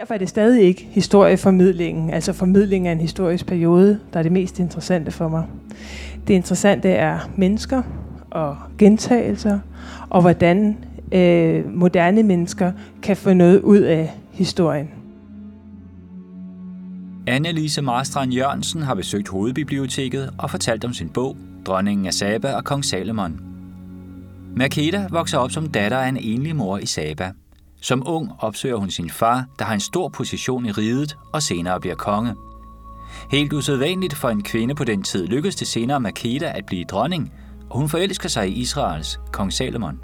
Derfor er det stadig ikke historieformidlingen, altså formidlingen af en historisk periode, der er det mest interessante for mig. Det interessante er mennesker og gentagelser, og hvordan øh, moderne mennesker kan få noget ud af historien. Annelise Marstrand Jørgensen har besøgt Hovedbiblioteket og fortalt om sin bog, Dronningen af Saba og Kong Salomon. Makeda vokser op som datter af en enlig mor i Saba. Som ung opsøger hun sin far, der har en stor position i riget og senere bliver konge. Helt usædvanligt for en kvinde på den tid lykkedes det senere Makeda at blive dronning, og hun forelsker sig i Israels kong Salomon.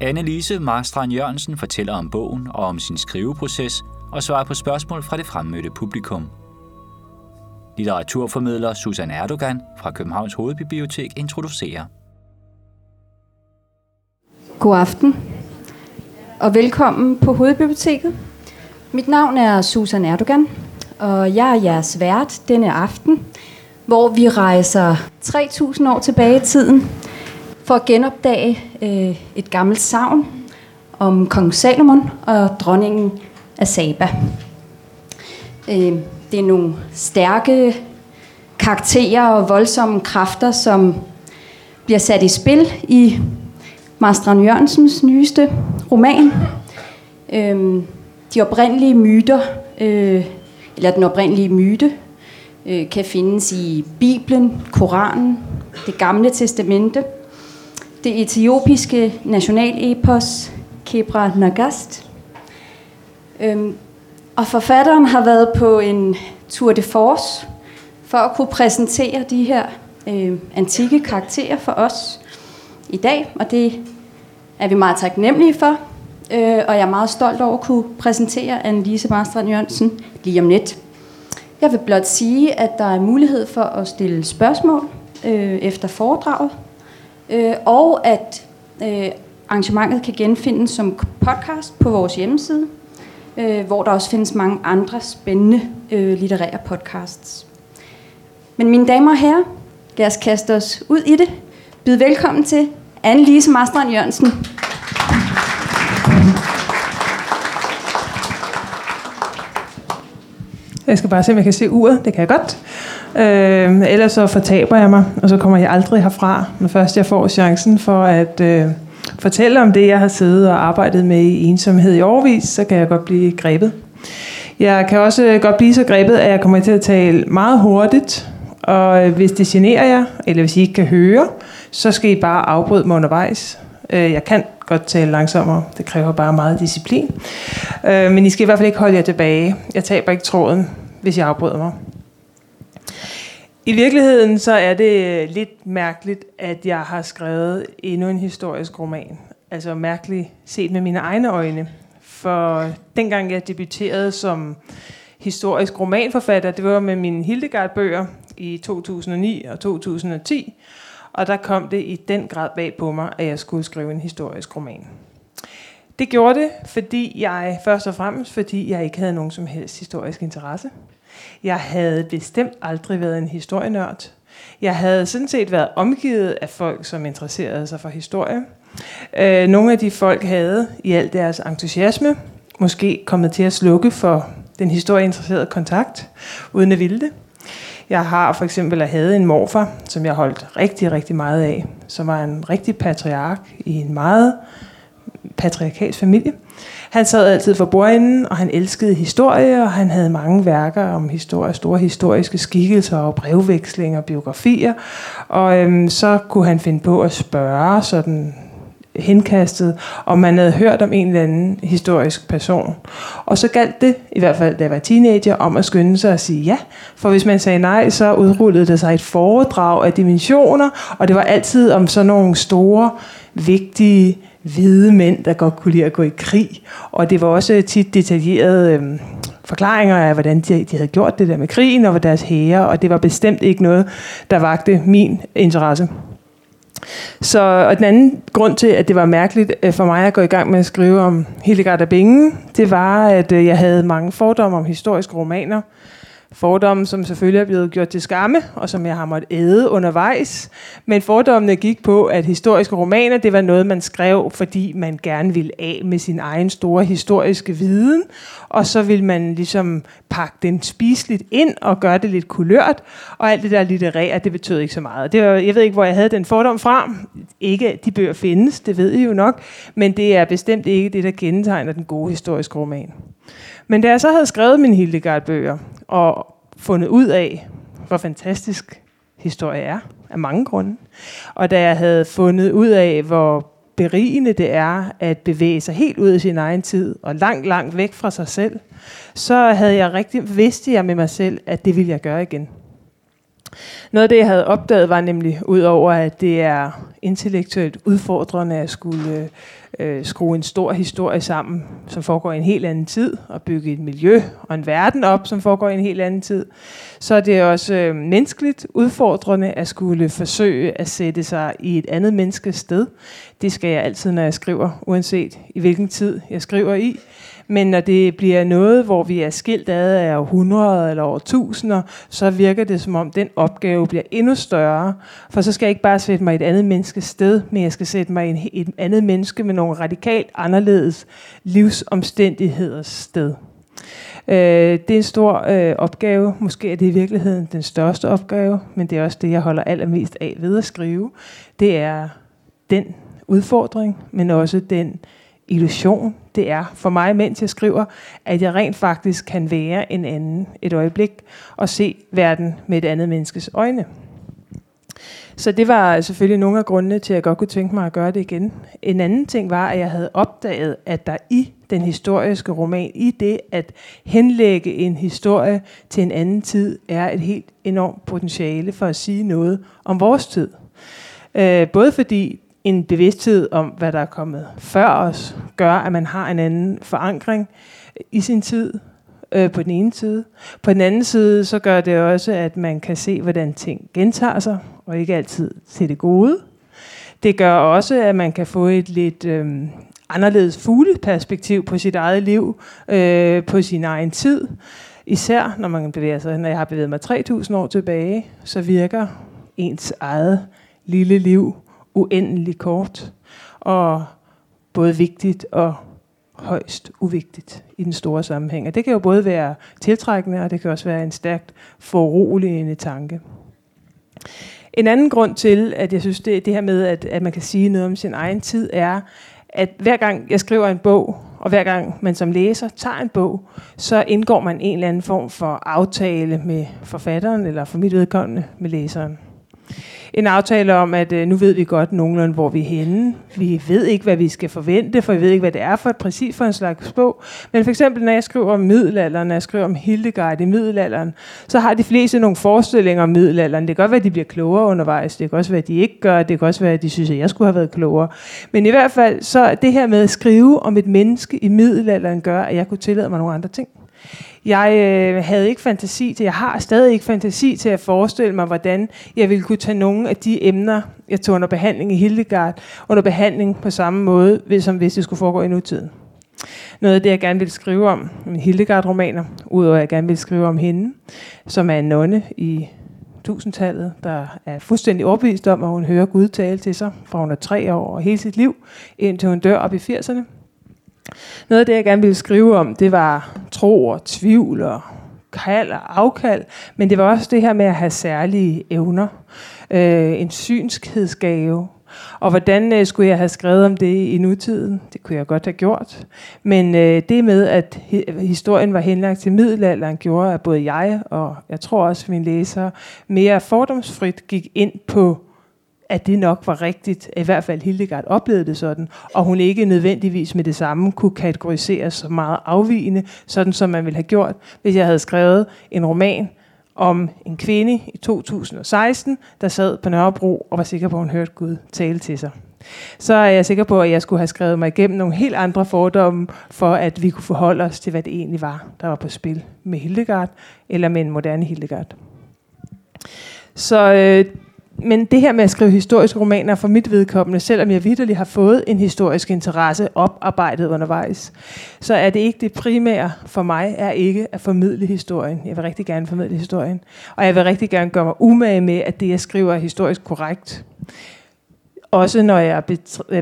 Annelise Marstrand Jørgensen fortæller om bogen og om sin skriveproces og svarer på spørgsmål fra det fremmødte publikum. Litteraturformidler Susan Erdogan fra Københavns Hovedbibliotek introducerer. God aften og velkommen på Hovedbiblioteket. Mit navn er Susan Erdogan, og jeg er jeres vært denne aften, hvor vi rejser 3.000 år tilbage i tiden for at genopdage øh, et gammelt savn om kong Salomon og dronningen af Saba. Øh, det er nogle stærke karakterer og voldsomme kræfter, som bliver sat i spil i Marstrand Jørgensens nyeste roman. Øh, de oprindelige myter, øh, eller den oprindelige myte, øh, kan findes i Bibelen, Koranen, det gamle testamente, det etiopiske nationalepos Kebra Nagast. Øhm, og forfatteren har været på en tour de force for at kunne præsentere de her øh, antikke karakterer for os i dag, og det er vi meget taknemmelige for, øh, og jeg er meget stolt over at kunne præsentere Annelise Marstrand Jørgensen lige om lidt. Jeg vil blot sige, at der er mulighed for at stille spørgsmål øh, efter foredraget, øh, og at øh, arrangementet kan genfindes som podcast på vores hjemmeside, øh, hvor der også findes mange andre spændende øh, litterære podcasts. Men mine damer og herrer, lad os kaste os ud i det. Byd velkommen til Anne-Lise Marstrand Jørgensen. Jeg skal bare se, om jeg kan se uret. Det kan jeg godt. Øh, ellers så fortaber jeg mig, og så kommer jeg aldrig herfra, når først jeg får chancen for at øh, fortælle om det, jeg har siddet og arbejdet med i ensomhed i overvis, så kan jeg godt blive grebet. Jeg kan også godt blive så grebet, at jeg kommer til at tale meget hurtigt, og øh, hvis det generer jer, eller hvis I ikke kan høre, så skal I bare afbryde mig undervejs. Øh, jeg kan godt tale langsommere. Det kræver bare meget disciplin. Øh, men I skal i hvert fald ikke holde jer tilbage. Jeg taber ikke tråden, hvis jeg afbryder mig. I virkeligheden så er det øh, lidt mærkeligt, at jeg har skrevet endnu en historisk roman. Altså mærkeligt set med mine egne øjne. For dengang jeg debuterede som historisk romanforfatter, det var med mine Hildegard-bøger i 2009 og 2010. Og der kom det i den grad bag på mig, at jeg skulle skrive en historisk roman. Det gjorde det, fordi jeg først og fremmest, fordi jeg ikke havde nogen som helst historisk interesse. Jeg havde bestemt aldrig været en historienørd. Jeg havde sådan set været omgivet af folk, som interesserede sig for historie. Øh, nogle af de folk havde i al deres entusiasme måske kommet til at slukke for den historieinteresserede kontakt, uden at ville det. Jeg har for eksempel at havde en morfar, som jeg holdt rigtig, rigtig meget af, som var en rigtig patriark i en meget patriarkalsk familie. Han sad altid for bordenden, og han elskede historie, og han havde mange værker om historie, store historiske skikkelser og brevvekslinger og biografier. Og øhm, så kunne han finde på at spørge sådan henkastet, og man havde hørt om en eller anden historisk person. Og så galt det, i hvert fald da jeg var teenager, om at skynde sig at sige ja. For hvis man sagde nej, så udrullede det sig et foredrag af dimensioner, og det var altid om sådan nogle store, vigtige, hvide mænd, der godt kunne lide at gå i krig. Og det var også tit detaljerede øh, forklaringer af, hvordan de, de havde gjort det der med krigen og deres hære, og det var bestemt ikke noget, der vagte min interesse. Så, og den anden grund til, at det var mærkeligt øh, for mig at gå i gang med at skrive om Hildegard af Bingen, det var, at øh, jeg havde mange fordomme om historiske romaner, Fordomme, som selvfølgelig er blevet gjort til skamme, og som jeg har måttet æde undervejs. Men fordommene gik på, at historiske romaner, det var noget, man skrev, fordi man gerne ville af med sin egen store historiske viden. Og så ville man ligesom pakke den spiseligt ind og gøre det lidt kulørt. Og alt det der litterære, det betød ikke så meget. Det var, jeg ved ikke, hvor jeg havde den fordom fra. Ikke, de bøger findes, det ved I jo nok. Men det er bestemt ikke det, der kendetegner den gode historiske roman. Men da jeg så havde skrevet mine Hildegard-bøger, og fundet ud af, hvor fantastisk historie er, af mange grunde, og da jeg havde fundet ud af, hvor berigende det er at bevæge sig helt ud af sin egen tid, og langt, langt væk fra sig selv, så havde jeg rigtig, vidste jeg med mig selv, at det ville jeg gøre igen. Noget af det, jeg havde opdaget, var nemlig, udover at det er intellektuelt udfordrende at skulle øh, skrue en stor historie sammen, som foregår i en helt anden tid, og bygge et miljø og en verden op, som foregår i en helt anden tid, så er det også øh, menneskeligt udfordrende at skulle forsøge at sætte sig i et andet menneskes sted. Det skal jeg altid, når jeg skriver, uanset i hvilken tid jeg skriver i. Men når det bliver noget, hvor vi er skilt ad af århundreder eller over tusinder, så virker det som om, den opgave bliver endnu større. For så skal jeg ikke bare sætte mig i et andet menneskes sted, men jeg skal sætte mig i et andet menneske med nogle radikalt anderledes livsomstændigheders sted. Øh, det er en stor øh, opgave. Måske er det i virkeligheden den største opgave, men det er også det, jeg holder allermest af ved at skrive. Det er den udfordring, men også den illusion, det er for mig, mens jeg skriver, at jeg rent faktisk kan være en anden et øjeblik og se verden med et andet menneskes øjne. Så det var selvfølgelig nogle af grundene til, at jeg godt kunne tænke mig at gøre det igen. En anden ting var, at jeg havde opdaget, at der i den historiske roman, i det at henlægge en historie til en anden tid, er et helt enormt potentiale for at sige noget om vores tid. Øh, både fordi en bevidsthed om, hvad der er kommet før os, gør, at man har en anden forankring i sin tid øh, på den ene side. På den anden side, så gør det også, at man kan se, hvordan ting gentager sig, og ikke altid til det gode. Det gør også, at man kan få et lidt øh, anderledes fugleperspektiv på sit eget liv, øh, på sin egen tid. Især når man bevæger sig, når jeg har bevæget mig 3.000 år tilbage, så virker ens eget lille liv uendelig kort, og både vigtigt og højst uvigtigt i den store sammenhæng. Og det kan jo både være tiltrækkende, og det kan også være en stærkt foruroligende tanke. En anden grund til, at jeg synes, det, det her med, at, at man kan sige noget om sin egen tid, er, at hver gang jeg skriver en bog, og hver gang man som læser tager en bog, så indgår man en eller anden form for aftale med forfatteren, eller for mit vedkommende med læseren en aftale om, at øh, nu ved vi godt nogenlunde, hvor vi er henne. Vi ved ikke, hvad vi skal forvente, for vi ved ikke, hvad det er for et præcis for en slags bog. Men for eksempel, når jeg skriver om middelalderen, når jeg skriver om Hildegard i middelalderen, så har de fleste nogle forestillinger om middelalderen. Det kan godt være, at de bliver klogere undervejs. Det kan også være, at de ikke gør. Det kan også være, at de synes, at jeg skulle have været klogere. Men i hvert fald, så det her med at skrive om et menneske i middelalderen, gør, at jeg kunne tillade mig nogle andre ting. Jeg øh, havde ikke fantasi til, jeg har stadig ikke fantasi til at forestille mig, hvordan jeg ville kunne tage nogle af de emner, jeg tog under behandling i Hildegard, under behandling på samme måde, som hvis det skulle foregå i nutiden. Noget af det, jeg gerne vil skrive om, min Hildegard-romaner, udover at jeg gerne vil skrive om hende, som er en nonne i tusindtallet, der er fuldstændig overbevist om, at hun hører Gud tale til sig, fra hun er tre år og hele sit liv, indtil hun dør op i 80'erne. Noget af det, jeg gerne ville skrive om, det var tro og tvivl og kald og afkald, men det var også det her med at have særlige evner. Øh, en synskhedsgave, Og hvordan øh, skulle jeg have skrevet om det i nutiden? Det kunne jeg godt have gjort. Men øh, det med, at historien var henlagt til middelalderen, gjorde, at både jeg og jeg tror også mine læsere mere fordomsfrit gik ind på at det nok var rigtigt, i hvert fald Hildegard oplevede det sådan, og hun ikke nødvendigvis med det samme kunne kategoriseres så meget afvigende, sådan som man ville have gjort, hvis jeg havde skrevet en roman om en kvinde i 2016, der sad på Nørrebro og var sikker på, at hun hørte Gud tale til sig. Så er jeg sikker på, at jeg skulle have skrevet mig igennem nogle helt andre fordomme, for at vi kunne forholde os til, hvad det egentlig var, der var på spil med Hildegard, eller med en moderne Hildegard. Så øh, men det her med at skrive historiske romaner for mit vedkommende, selvom jeg vidderligt har fået en historisk interesse oparbejdet undervejs, så er det ikke det primære for mig, er ikke at formidle historien. Jeg vil rigtig gerne formidle historien. Og jeg vil rigtig gerne gøre mig umage med, at det, jeg skriver, er historisk korrekt. Også når jeg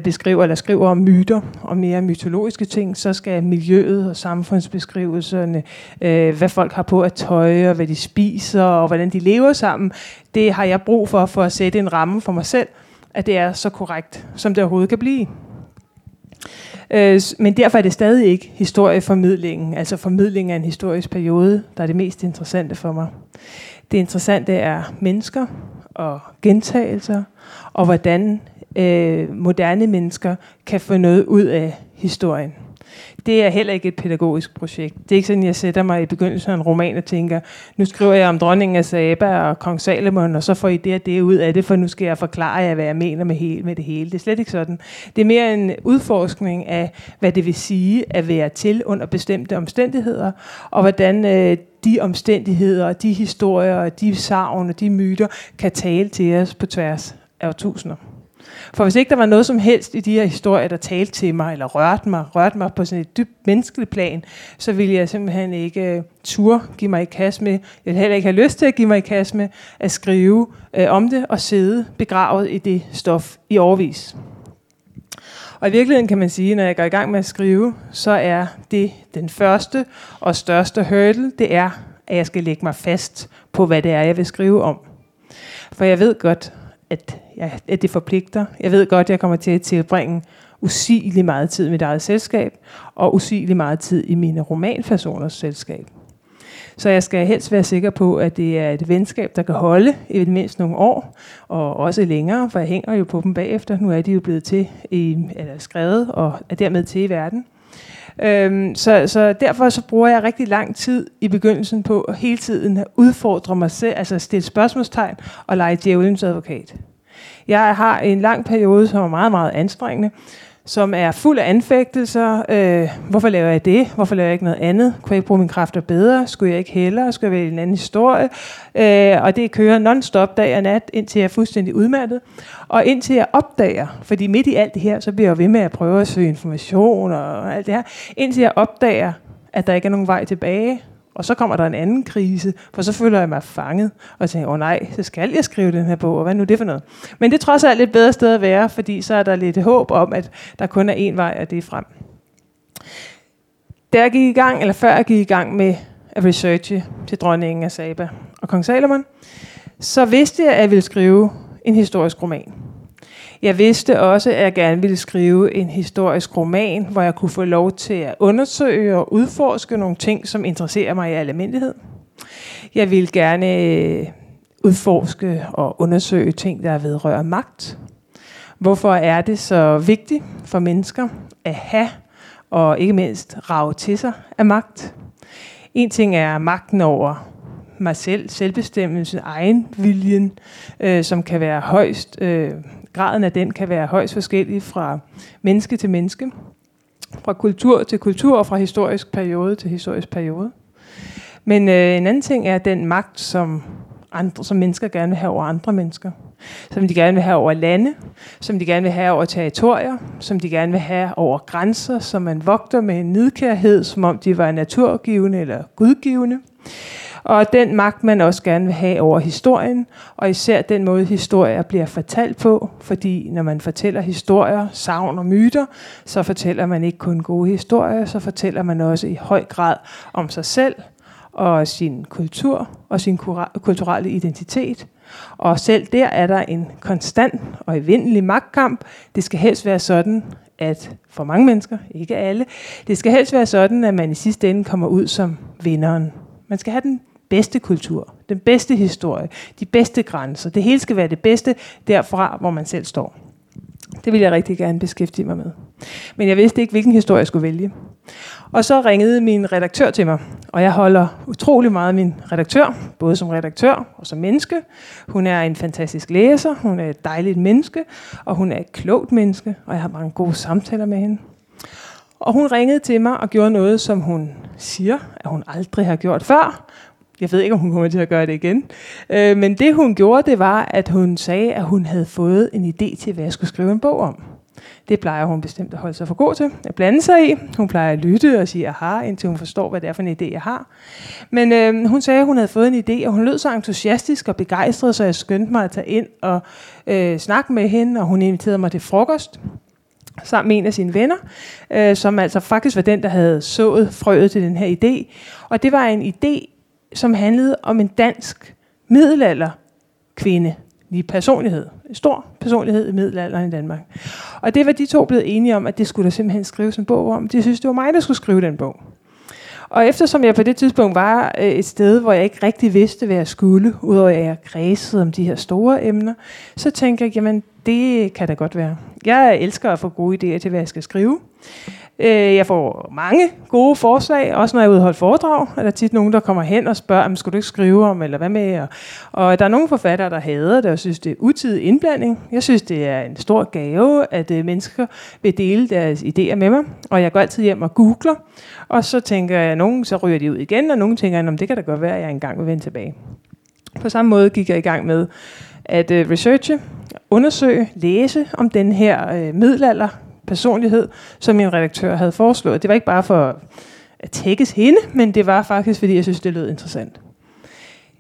beskriver eller skriver om myter og mere mytologiske ting, så skal miljøet og samfundsbeskrivelserne, øh, hvad folk har på at tøj, og hvad de spiser, og hvordan de lever sammen, det har jeg brug for, for at sætte en ramme for mig selv, at det er så korrekt, som det overhovedet kan blive. Øh, men derfor er det stadig ikke historieformidlingen, altså formidlingen af en historisk periode, der er det mest interessante for mig. Det interessante er mennesker og gentagelser, og hvordan øh, moderne mennesker kan få noget ud af historien. Det er heller ikke et pædagogisk projekt. Det er ikke sådan, jeg sætter mig i begyndelsen af en roman og tænker, nu skriver jeg om dronningen af Saba og kong Salomon, og så får I det og det ud af det, for nu skal jeg forklare jer, hvad jeg mener med, hele, med det hele. Det er slet ikke sådan. Det er mere en udforskning af, hvad det vil sige at være til under bestemte omstændigheder, og hvordan øh, de omstændigheder, de historier, de savn og de myter kan tale til os på tværs af årtusinder. For hvis ikke der var noget som helst i de her historier, der talte til mig, eller rørte mig, rørte mig på sådan et dybt menneskeligt plan, så ville jeg simpelthen ikke uh, give mig i kast med, jeg ville heller ikke have lyst til at give mig i kast med, at skrive uh, om det og sidde begravet i det stof i overvis. Og i virkeligheden kan man sige, når jeg går i gang med at skrive, så er det den første og største hurdle, det er, at jeg skal lægge mig fast på, hvad det er, jeg vil skrive om. For jeg ved godt, at, ja, at det forpligter. Jeg ved godt, at jeg kommer til at tilbringe usigelig meget tid i mit eget selskab, og usigelig meget tid i mine romanpersoners selskab. Så jeg skal helst være sikker på, at det er et venskab, der kan holde i mindst nogle år, og også længere, for jeg hænger jo på dem bagefter. Nu er de jo blevet til i, eller skrevet og er dermed til i verden. Øhm, så, så derfor så bruger jeg rigtig lang tid i begyndelsen på hele tiden at udfordre mig selv, altså stille spørgsmålstegn og lege djævelens advokat. Jeg har en lang periode, som er meget, meget anstrengende, som er fuld af anfægtelser. Øh, hvorfor laver jeg det? Hvorfor laver jeg ikke noget andet? Kunne jeg ikke bruge mine kræfter bedre? Skulle jeg ikke hellere? Skulle jeg vælge en anden historie? Øh, og det kører non-stop dag og nat, indtil jeg er fuldstændig udmattet. Og indtil jeg opdager, fordi midt i alt det her, så bliver jeg ved med at prøve at søge information og alt det her, indtil jeg opdager, at der ikke er nogen vej tilbage, og så kommer der en anden krise, for så føler jeg mig fanget, og tænker, åh oh, nej, så skal jeg skrive den her bog, og hvad nu det for noget? Men det er trods alt et bedre sted at være, fordi så er der lidt håb om, at der kun er én vej, og det er frem. Da jeg gik i gang, eller før jeg gik i gang med at researche til dronningen af Saba og kong Salomon, så vidste jeg, at jeg ville skrive en historisk roman. Jeg vidste også, at jeg gerne ville skrive en historisk roman, hvor jeg kunne få lov til at undersøge og udforske nogle ting, som interesserer mig i almindelighed. Jeg ville gerne øh, udforske og undersøge ting, der vedrører magt. Hvorfor er det så vigtigt for mennesker at have og ikke mindst rave til sig af magt? En ting er magten over mig selv, selvbestemmelse, egen viljen, øh, som kan være højst øh, graden af den kan være højst forskellig fra menneske til menneske, fra kultur til kultur og fra historisk periode til historisk periode. Men øh, en anden ting er den magt, som, andre, som mennesker gerne vil have over andre mennesker. Som de gerne vil have over lande, som de gerne vil have over territorier, som de gerne vil have over grænser, som man vogter med en nidkærhed, som om de var naturgivende eller gudgivende og den magt, man også gerne vil have over historien, og især den måde, historier bliver fortalt på, fordi når man fortæller historier, savn og myter, så fortæller man ikke kun gode historier, så fortæller man også i høj grad om sig selv, og sin kultur og sin kulturelle identitet. Og selv der er der en konstant og evindelig magtkamp. Det skal helst være sådan, at for mange mennesker, ikke alle, det skal helst være sådan, at man i sidste ende kommer ud som vinderen. Man skal have den bedste kultur, den bedste historie, de bedste grænser. Det hele skal være det bedste derfra, hvor man selv står. Det ville jeg rigtig gerne beskæftige mig med. Men jeg vidste ikke, hvilken historie jeg skulle vælge. Og så ringede min redaktør til mig, og jeg holder utrolig meget af min redaktør, både som redaktør og som menneske. Hun er en fantastisk læser, hun er et dejligt menneske, og hun er et klogt menneske, og jeg har mange gode samtaler med hende. Og hun ringede til mig og gjorde noget, som hun siger, at hun aldrig har gjort før. Jeg ved ikke, om hun kommer til at gøre det igen. Øh, men det hun gjorde, det var, at hun sagde, at hun havde fået en idé til, hvad jeg skulle skrive en bog om. Det plejer hun bestemt at holde sig for god til at blande sig i. Hun plejer at lytte og sige aha, indtil hun forstår, hvad det er for en idé, jeg har. Men øh, hun sagde, at hun havde fået en idé, og hun lød så entusiastisk og begejstret, så jeg skyndte mig at tage ind og øh, snakke med hende, og hun inviterede mig til frokost sammen med en af sine venner, øh, som altså faktisk var den, der havde sået frøet til den her idé. Og det var en idé, som handlede om en dansk middelalder kvinde, i personlighed, en stor personlighed i middelalderen i Danmark. Og det var de to blevet enige om, at det skulle der simpelthen skrives en bog om. De synes, det var mig, der skulle skrive den bog. Og eftersom jeg på det tidspunkt var øh, et sted, hvor jeg ikke rigtig vidste, hvad jeg skulle, udover at jeg kredsede om de her store emner, så tænkte jeg, jamen det kan da godt være. Jeg elsker at få gode idéer til, hvad jeg skal skrive. Øh, jeg får mange gode forslag, også når jeg er ude og holde foredrag. Er der tit nogen, der kommer hen og spørger, om skulle du ikke skrive om, eller hvad med? Og, og der er nogle forfattere, der hader det, og synes, det er utidig indblanding. Jeg synes, det er en stor gave, at øh, mennesker vil dele deres idéer med mig. Og jeg går altid hjem og googler, og så tænker jeg, at nogen så ryger de ud igen, og nogen tænker, at det kan da godt være, at jeg engang vil vende tilbage. På samme måde gik jeg i gang med at øh, researche, undersøge, læse om den her øh, middelalder personlighed, som min redaktør havde foreslået. Det var ikke bare for at tækkes hende, men det var faktisk, fordi jeg synes, det lød interessant.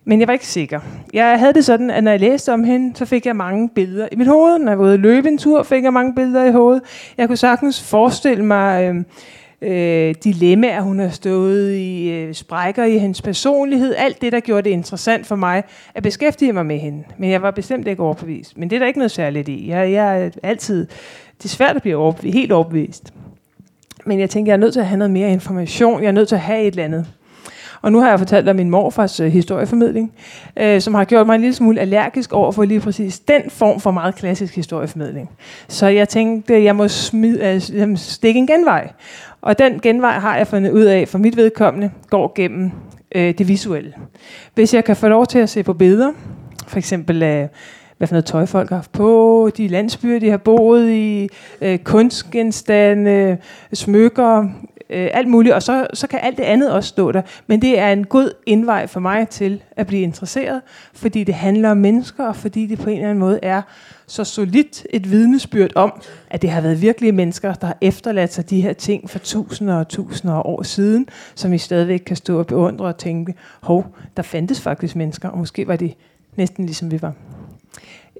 Men jeg var ikke sikker. Jeg havde det sådan, at når jeg læste om hende, så fik jeg mange billeder i mit hoved. Når jeg var ude at løbe en tur, fik jeg mange billeder i hovedet. Jeg kunne sagtens forestille mig øh, øh, dilemmaer, hun har stået i, øh, sprækker i hendes personlighed. Alt det, der gjorde det interessant for mig at beskæftige mig med hende. Men jeg var bestemt ikke overbevist. Men det er der ikke noget særligt i. Jeg, jeg er altid det er svært at blive overbevist, helt overbevist. Men jeg tænker, jeg er nødt til at have noget mere information. Jeg er nødt til at have et eller andet. Og nu har jeg fortalt om min morfars øh, historieformidling, øh, som har gjort mig en lille smule allergisk over for lige præcis den form for meget klassisk historieformidling. Så jeg tænkte, jeg må smide, øh, stikke en genvej. Og den genvej har jeg fundet ud af, for mit vedkommende går gennem øh, det visuelle. Hvis jeg kan få lov til at se på billeder, for eksempel øh, hvad for noget tøj folk har haft på, de landsbyer, de har boet i, øh, kunstgenstande, smykker, øh, alt muligt, og så, så kan alt det andet også stå der. Men det er en god indvej for mig til at blive interesseret, fordi det handler om mennesker, og fordi det på en eller anden måde er så solidt et vidnesbyrd om, at det har været virkelige mennesker, der har efterladt sig de her ting for tusinder og tusinder af år siden, som vi stadigvæk kan stå og beundre og tænke, hov, der fandtes faktisk mennesker, og måske var de næsten ligesom vi var.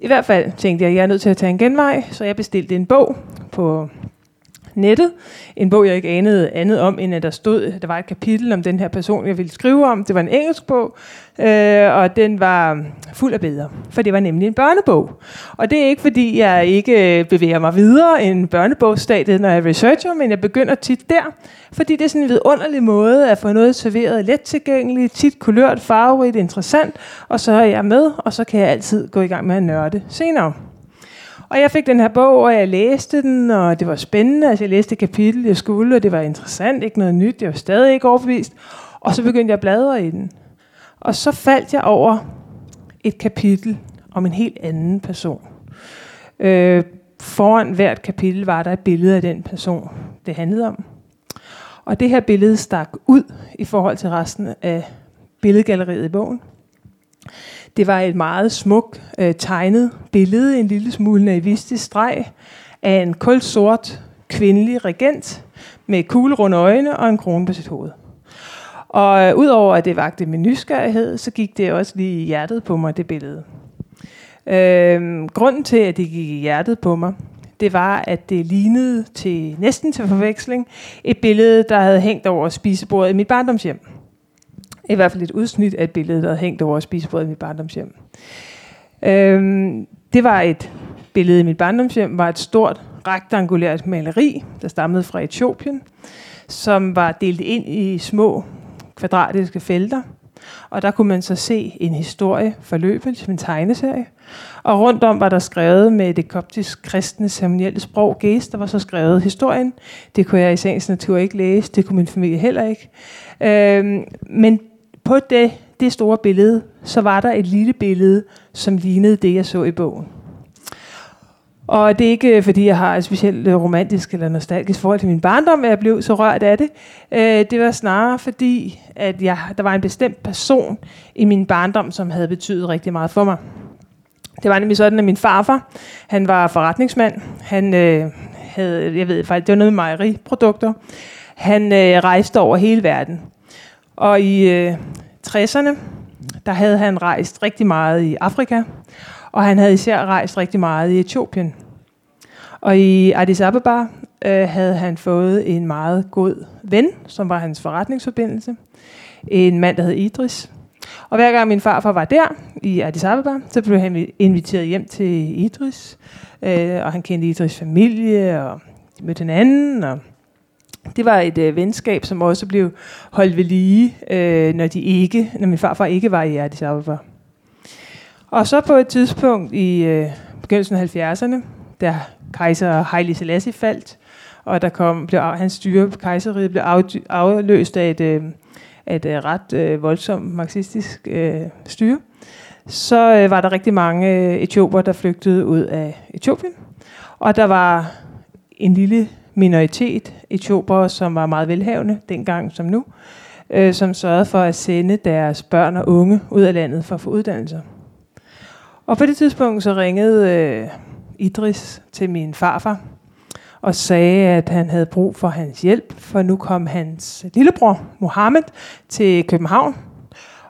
I hvert fald tænkte jeg, at jeg er nødt til at tage en genvej, så jeg bestilte en bog på nettet. En bog, jeg ikke anede andet om, end at der stod, der var et kapitel om den her person, jeg ville skrive om. Det var en engelsk bog, øh, og den var fuld af billeder, for det var nemlig en børnebog. Og det er ikke, fordi jeg ikke øh, bevæger mig videre end børnebogsstadiet, når jeg researcher, men jeg begynder tit der, fordi det er sådan en vidunderlig måde at få noget serveret let tilgængeligt, tit kulørt, farverigt, interessant, og så er jeg med, og så kan jeg altid gå i gang med at nørde senere. Og jeg fik den her bog, og jeg læste den, og det var spændende. Altså, jeg læste et kapitel, jeg skulle, og det var interessant, ikke noget nyt. Jeg var stadig ikke overbevist. Og så begyndte jeg at bladre i den. Og så faldt jeg over et kapitel om en helt anden person. Øh, foran hvert kapitel var der et billede af den person, det handlede om. Og det her billede stak ud i forhold til resten af billedgalleriet i bogen. Det var et meget smukt øh, tegnet billede, en lille smule naivistisk streg, af en kulsort kvindelig regent med kuglerunde øjne og en krone på sit hoved. Og øh, udover at det vagte min nysgerrighed, så gik det også lige i hjertet på mig, det billede. Øh, grunden til, at det gik i hjertet på mig, det var, at det lignede til næsten til forveksling et billede, der havde hængt over spisebordet i mit barndomshjem i hvert fald et udsnit af et billede, der havde hængt over spisebordet i mit barndomshjem. Øhm, det var et billede i mit barndomshjem, var et stort rektangulært maleri, der stammede fra Etiopien, som var delt ind i små kvadratiske felter. Og der kunne man så se en historie forløbet som en tegneserie. Og rundt om var der skrevet med det koptisk kristne ceremonielle sprog gæst, der var så skrevet historien. Det kunne jeg i sagens natur ikke læse, det kunne min familie heller ikke. Øhm, men på det, det store billede, så var der et lille billede, som lignede det, jeg så i bogen. Og det er ikke, øh, fordi jeg har et specielt øh, romantisk eller nostalgisk forhold til min barndom, at jeg blev så rørt af det. Øh, det var snarere fordi, at jeg, der var en bestemt person i min barndom, som havde betydet rigtig meget for mig. Det var nemlig sådan, at min farfar, han var forretningsmand. Han øh, havde, jeg ved faktisk, det var noget med mejeriprodukter. Han øh, rejste over hele verden. Og i øh, 60'erne, der havde han rejst rigtig meget i Afrika, og han havde især rejst rigtig meget i Etiopien. Og i Addis Ababa øh, havde han fået en meget god ven, som var hans forretningsforbindelse. En mand, der hed Idris. Og hver gang min farfar var der i Addis Ababa, så blev han inviteret hjem til Idris. Øh, og han kendte Idris familie, og de mødte hinanden, og det var et øh, venskab, som også blev holdt ved lige, øh, når, de ikke, når min farfar ikke var i Addis Ababa. Og så på et tidspunkt i øh, begyndelsen af 70'erne, da kejser Haile Selassie faldt, og der kom, blev, hans styre på kejseriet blev af, afløst af et, øh, et øh, ret øh, voldsomt marxistisk øh, styre, så øh, var der rigtig mange øh, etioper, der flygtede ud af Etiopien. Og der var en lille minoritet etioper, som var meget velhavende dengang som nu, øh, som sørgede for at sende deres børn og unge ud af landet for at få uddannelse. Og på det tidspunkt så ringede øh, Idris til min farfar og sagde, at han havde brug for hans hjælp, for nu kom hans lillebror Mohammed til København,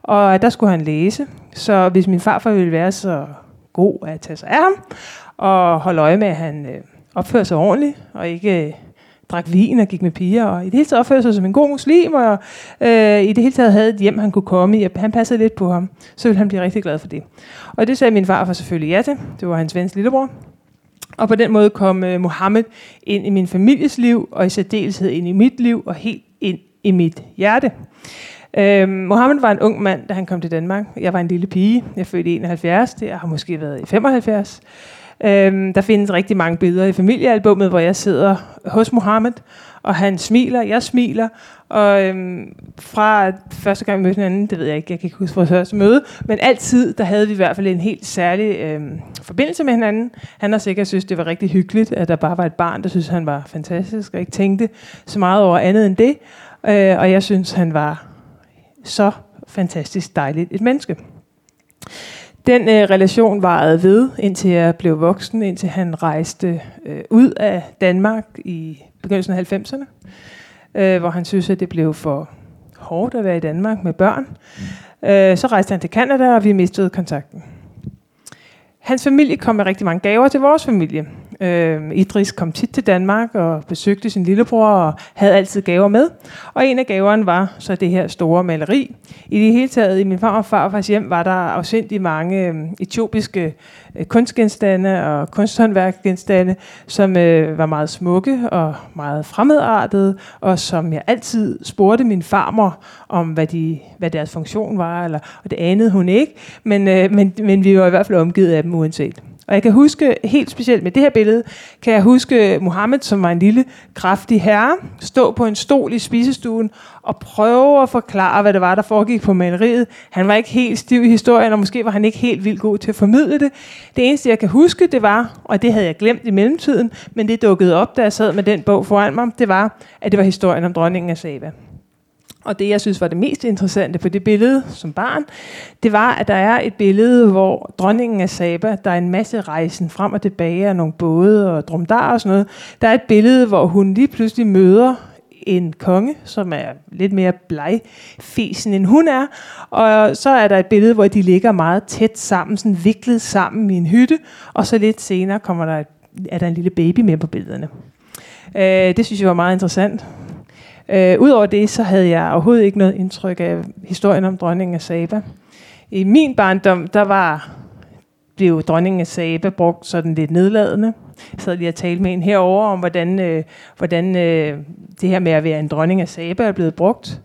og der skulle han læse. Så hvis min farfar ville være så god at tage sig af ham, og holde øje med, at han øh, opfører sig ordentligt, og ikke øh, drak vin og gik med piger, og i det hele taget opførte sig som en god muslim, og øh, i det hele taget havde et hjem, han kunne komme i, og han passede lidt på ham, så ville han blive rigtig glad for det. Og det sagde min far for selvfølgelig ja til. Det var hans vens lillebror. Og på den måde kom øh, Mohammed ind i min families liv, og i særdeleshed ind i mit liv, og helt ind i mit hjerte. Øh, Mohammed var en ung mand, da han kom til Danmark. Jeg var en lille pige. Jeg fødte i 71, det har måske været i 75. Øhm, der findes rigtig mange billeder i familiealbummet, hvor jeg sidder hos Mohammed, og han smiler, jeg smiler, og øhm, fra første gang vi mødte hinanden, det ved jeg ikke, jeg kan ikke huske vores første møde, men altid, der havde vi i hvert fald en helt særlig øhm, forbindelse med hinanden. Han har sikkert synes, det var rigtig hyggeligt, at der bare var et barn, der synes, han var fantastisk, og ikke tænkte så meget over andet end det. Øh, og jeg synes, han var så fantastisk dejligt et menneske. Den øh, relation varede ved, indtil jeg blev voksen, indtil han rejste øh, ud af Danmark i begyndelsen af 90'erne, øh, hvor han synes, at det blev for hårdt at være i Danmark med børn. Øh, så rejste han til Kanada, og vi mistede kontakten. Hans familie kom med rigtig mange gaver til vores familie. Øh, Idris kom tit til Danmark og besøgte sin lillebror og havde altid gaver med. Og en af gaverne var så det her store maleri. I det hele taget, i min far og farfars hjem, var der afsindig mange øh, etiopiske øh, kunstgenstande og kunsthåndværkgenstande, som øh, var meget smukke og meget fremmedartede, og som jeg altid spurgte min farmor om, hvad, de, hvad deres funktion var, eller, og det anede hun ikke, men, øh, men, men vi var i hvert fald omgivet af dem uanset. Og jeg kan huske, helt specielt med det her billede, kan jeg huske Mohammed, som var en lille, kraftig herre, stå på en stol i spisestuen og prøve at forklare, hvad det var, der foregik på maleriet. Han var ikke helt stiv i historien, og måske var han ikke helt vildt god til at formidle det. Det eneste, jeg kan huske, det var, og det havde jeg glemt i mellemtiden, men det dukkede op, da jeg sad med den bog foran mig, det var, at det var historien om dronningen af Saba. Og det, jeg synes var det mest interessante på det billede som barn, det var, at der er et billede, hvor dronningen af Saba, der er en masse rejsen frem og tilbage af nogle både og dromdar og sådan noget. Der er et billede, hvor hun lige pludselig møder en konge, som er lidt mere blegfesen end hun er. Og så er der et billede, hvor de ligger meget tæt sammen, sådan viklet sammen i en hytte. Og så lidt senere kommer der et, er der en lille baby med på billederne. Øh, det synes jeg var meget interessant. Øh, Udover det, så havde jeg overhovedet ikke noget indtryk af historien om dronningen af Saba. I min barndom, der var blev dronningen af Saba brugt sådan lidt nedladende. Jeg sad lige og talte med en herover om, hvordan, øh, hvordan øh, det her med at være en dronning af Saba er blevet brugt.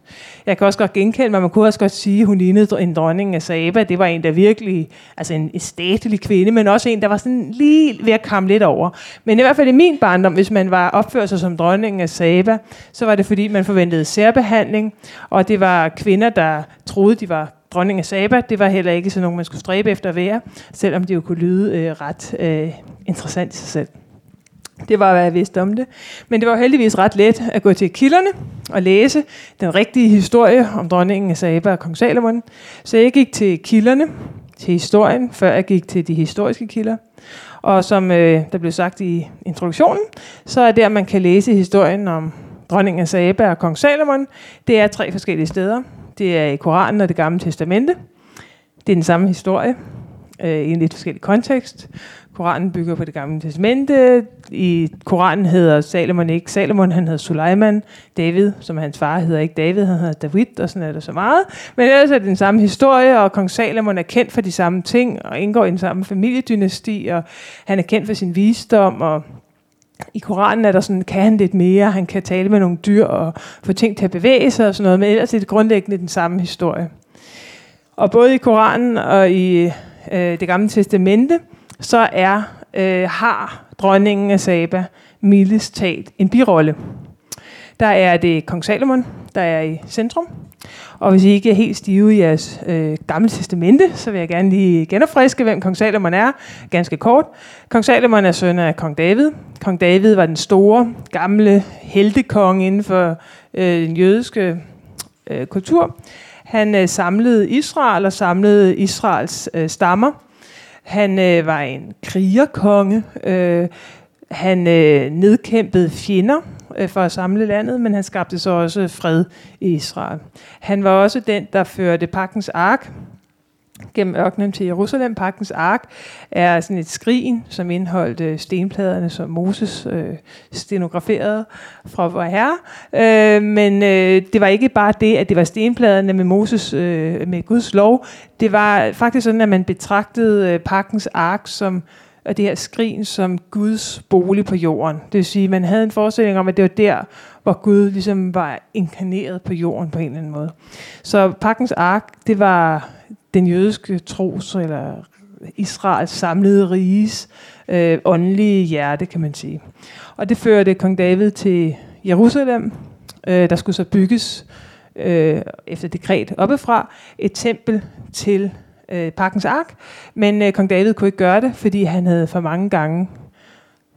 Jeg kan også godt genkende mig, man kunne også godt sige, at hun lignede en dronning af Saba. Det var en, der virkelig, altså en statelig kvinde, men også en, der var sådan lige ved at komme lidt over. Men i hvert fald i min barndom, hvis man var opført sig som dronning af Saba, så var det fordi, man forventede særbehandling, og det var kvinder, der troede, de var dronning af Saba, det var heller ikke sådan nogen, man skulle stræbe efter at være, selvom det jo kunne lyde øh, ret øh, interessant i sig selv. Det var, hvad jeg vidste om det. Men det var heldigvis ret let at gå til kilderne og læse den rigtige historie om dronningen af Saba og kong Salomon. Så jeg gik til kilderne, til historien, før jeg gik til de historiske kilder. Og som øh, der blev sagt i introduktionen, så er der, man kan læse historien om dronningen af Saba og kong Salomon. Det er tre forskellige steder. Det er i Koranen og det gamle testamente. Det er den samme historie øh, i en lidt forskellig kontekst. Koranen bygger på det gamle testamente. I Koranen hedder Salomon ikke Salomon, han hedder Suleiman. David, som hans far, hedder ikke David, han hedder David, og sådan er det så meget. Men ellers er det den samme historie, og kong Salomon er kendt for de samme ting, og indgår i den samme familiedynasti, og han er kendt for sin visdom, og i Koranen er der sådan, kan han lidt mere, han kan tale med nogle dyr og få ting til at bevæge sig og sådan noget, men ellers er det grundlæggende den samme historie. Og både i Koranen og i øh, det gamle testamente, så er øh, har dronningen af Saba mildest talt en birolle. Der er det kong Salomon, der er i centrum. Og hvis I ikke er helt stive i jeres øh, gamle testamente, så vil jeg gerne lige genopfriske, hvem kong Salomon er, ganske kort. Kong Salomon er søn af kong David. Kong David var den store, gamle heltekonge inden for øh, den jødiske øh, kultur. Han øh, samlede Israel og samlede Israels øh, stammer han øh, var en krigerkonge. Øh, han øh, nedkæmpede fjender øh, for at samle landet, men han skabte så også fred i Israel. Han var også den, der førte pakkens ark gennem ørkenen til Jerusalem. Pakkens ark er sådan et skrin, som indeholdt øh, stenpladerne, som Moses øh, stenograferede fra vor herre. Øh, men øh, det var ikke bare det, at det var stenpladerne med Moses, øh, med Guds lov. Det var faktisk sådan, at man betragtede øh, pakkens ark som af det her skrin som Guds bolig på jorden. Det vil sige, at man havde en forestilling om, at det var der, hvor Gud ligesom var inkarneret på jorden på en eller anden måde. Så pakkens ark, det var den jødiske tros, eller Israels samlede riges øh, åndelige hjerte, kan man sige. Og det førte kong David til Jerusalem. Øh, der skulle så bygges øh, efter dekret oppefra et tempel til øh, pakkens ark, men øh, kong David kunne ikke gøre det, fordi han havde for mange gange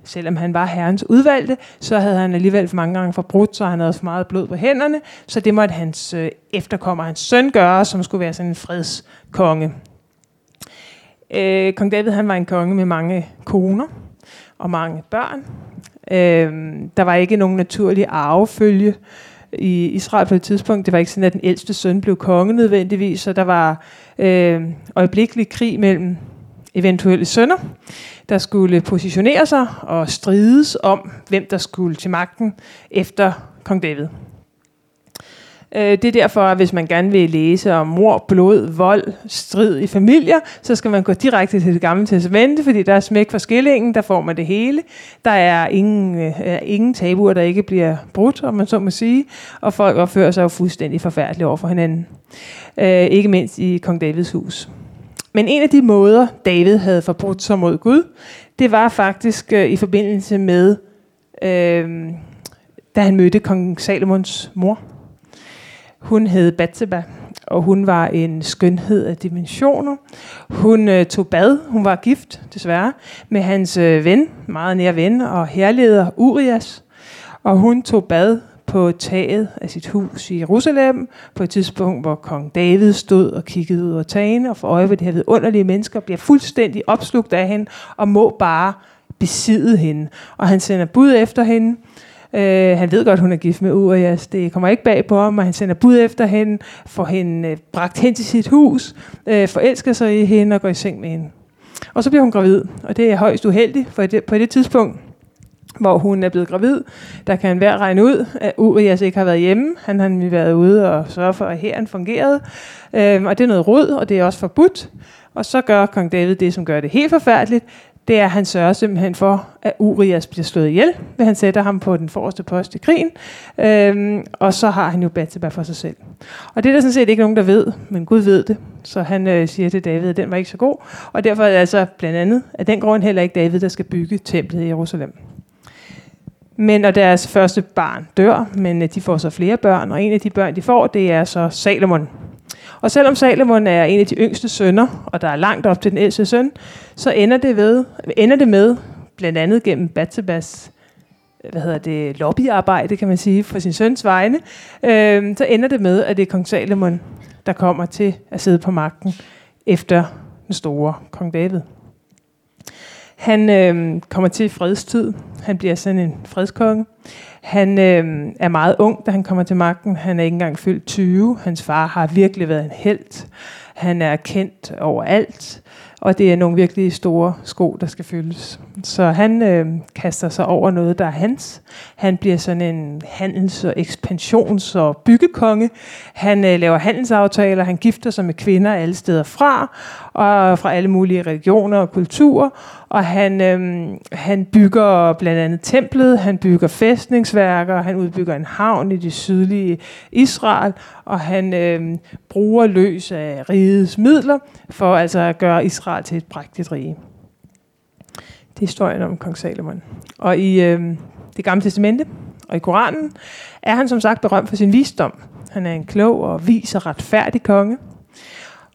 selvom han var herrens udvalgte, så havde han alligevel for mange gange forbrudt, så han havde for meget blod på hænderne, så det måtte hans øh, efterkommer, hans søn gøre, som skulle være sådan en fredskonge. Øh, Kong David han var en konge med mange koner og mange børn. Øh, der var ikke nogen naturlig arvefølge i Israel på et tidspunkt. Det var ikke sådan, at den ældste søn blev konge nødvendigvis, så der var øh, øjeblikkelig krig mellem eventuelle sønner der skulle positionere sig og strides om, hvem der skulle til magten efter kong David. Øh, det er derfor, at hvis man gerne vil læse om mor, blod, vold, strid i familier, så skal man gå direkte til det gamle testamente, fordi der er smæk for skillingen, der får man det hele. Der er ingen, øh, ingen tabuer, der ikke bliver brudt, om man så må sige, og folk opfører sig jo fuldstændig forfærdeligt over for hinanden. Øh, ikke mindst i kong Davids hus. Men en af de måder, David havde forbrudt sig mod Gud, det var faktisk øh, i forbindelse med, øh, da han mødte kong Salomons mor. Hun hed Batseba, og hun var en skønhed af dimensioner. Hun øh, tog bad, hun var gift desværre, med hans øh, ven, meget nær ven og herleder Urias. Og hun tog bad på taget af sit hus i Jerusalem, på et tidspunkt, hvor kong David stod og kiggede ud over tagene, og for øje ved de her vidunderlige mennesker, bliver fuldstændig opslugt af hende, og må bare besidde hende. Og han sender bud efter hende, Øh, han ved godt, hun er gift med Urias. Det kommer ikke bag på ham, og han sender bud efter hende, får hende øh, bragt hen til sit hus, øh, forelsker sig i hende og går i seng med hende. Og så bliver hun gravid, og det er højst uheldigt, for det, på det tidspunkt, hvor hun er blevet gravid. Der kan hver regne ud, at Urias ikke har været hjemme. Han har været ude og sørge for, at herren fungerede. Øhm, og det er noget rod, og det er også forbudt. Og så gør kong David det, som gør det helt forfærdeligt. Det er, at han sørger simpelthen for, at Urias bliver slået ihjel, ved han sætter ham på den forreste post i krigen. Øhm, og så har han jo Batseba for sig selv. Og det er der sådan set ikke nogen, der ved, men Gud ved det. Så han øh, siger til David, at den var ikke så god. Og derfor er det altså blandt andet af den grund heller ikke David, der skal bygge templet i Jerusalem. Men og deres første barn dør, men øh, de får så flere børn, og en af de børn, de får, det er så Salomon. Og selvom Salomon er en af de yngste sønner, og der er langt op til den ældste søn, så ender det, ved, ender det med, blandt andet gennem Batsebas hvad hedder det, lobbyarbejde, kan man sige, for sin søns vegne, øh, så ender det med, at det er kong Salomon, der kommer til at sidde på magten efter den store kong David. Han øh, kommer til fredstid. Han bliver sådan en fredskonge. Han øh, er meget ung, da han kommer til magten. Han er ikke engang fyldt 20. Hans far har virkelig været en held. Han er kendt overalt og det er nogle virkelig store sko, der skal fyldes. Så han øh, kaster sig over noget, der er hans. Han bliver sådan en handels- og ekspansions- og byggekonge. Han øh, laver handelsaftaler, han gifter sig med kvinder alle steder fra, og fra alle mulige regioner og kulturer, og han, øh, han bygger blandt andet templet, han bygger fæstningsværker, han udbygger en havn i det sydlige Israel, og han øh, bruger løs af rigets midler for altså at gøre Israel til et prægtigt rige. Historien om kong Salomon. Og i øh, det gamle testamente og i Koranen er han som sagt berømt for sin visdom. Han er en klog og vis og retfærdig konge.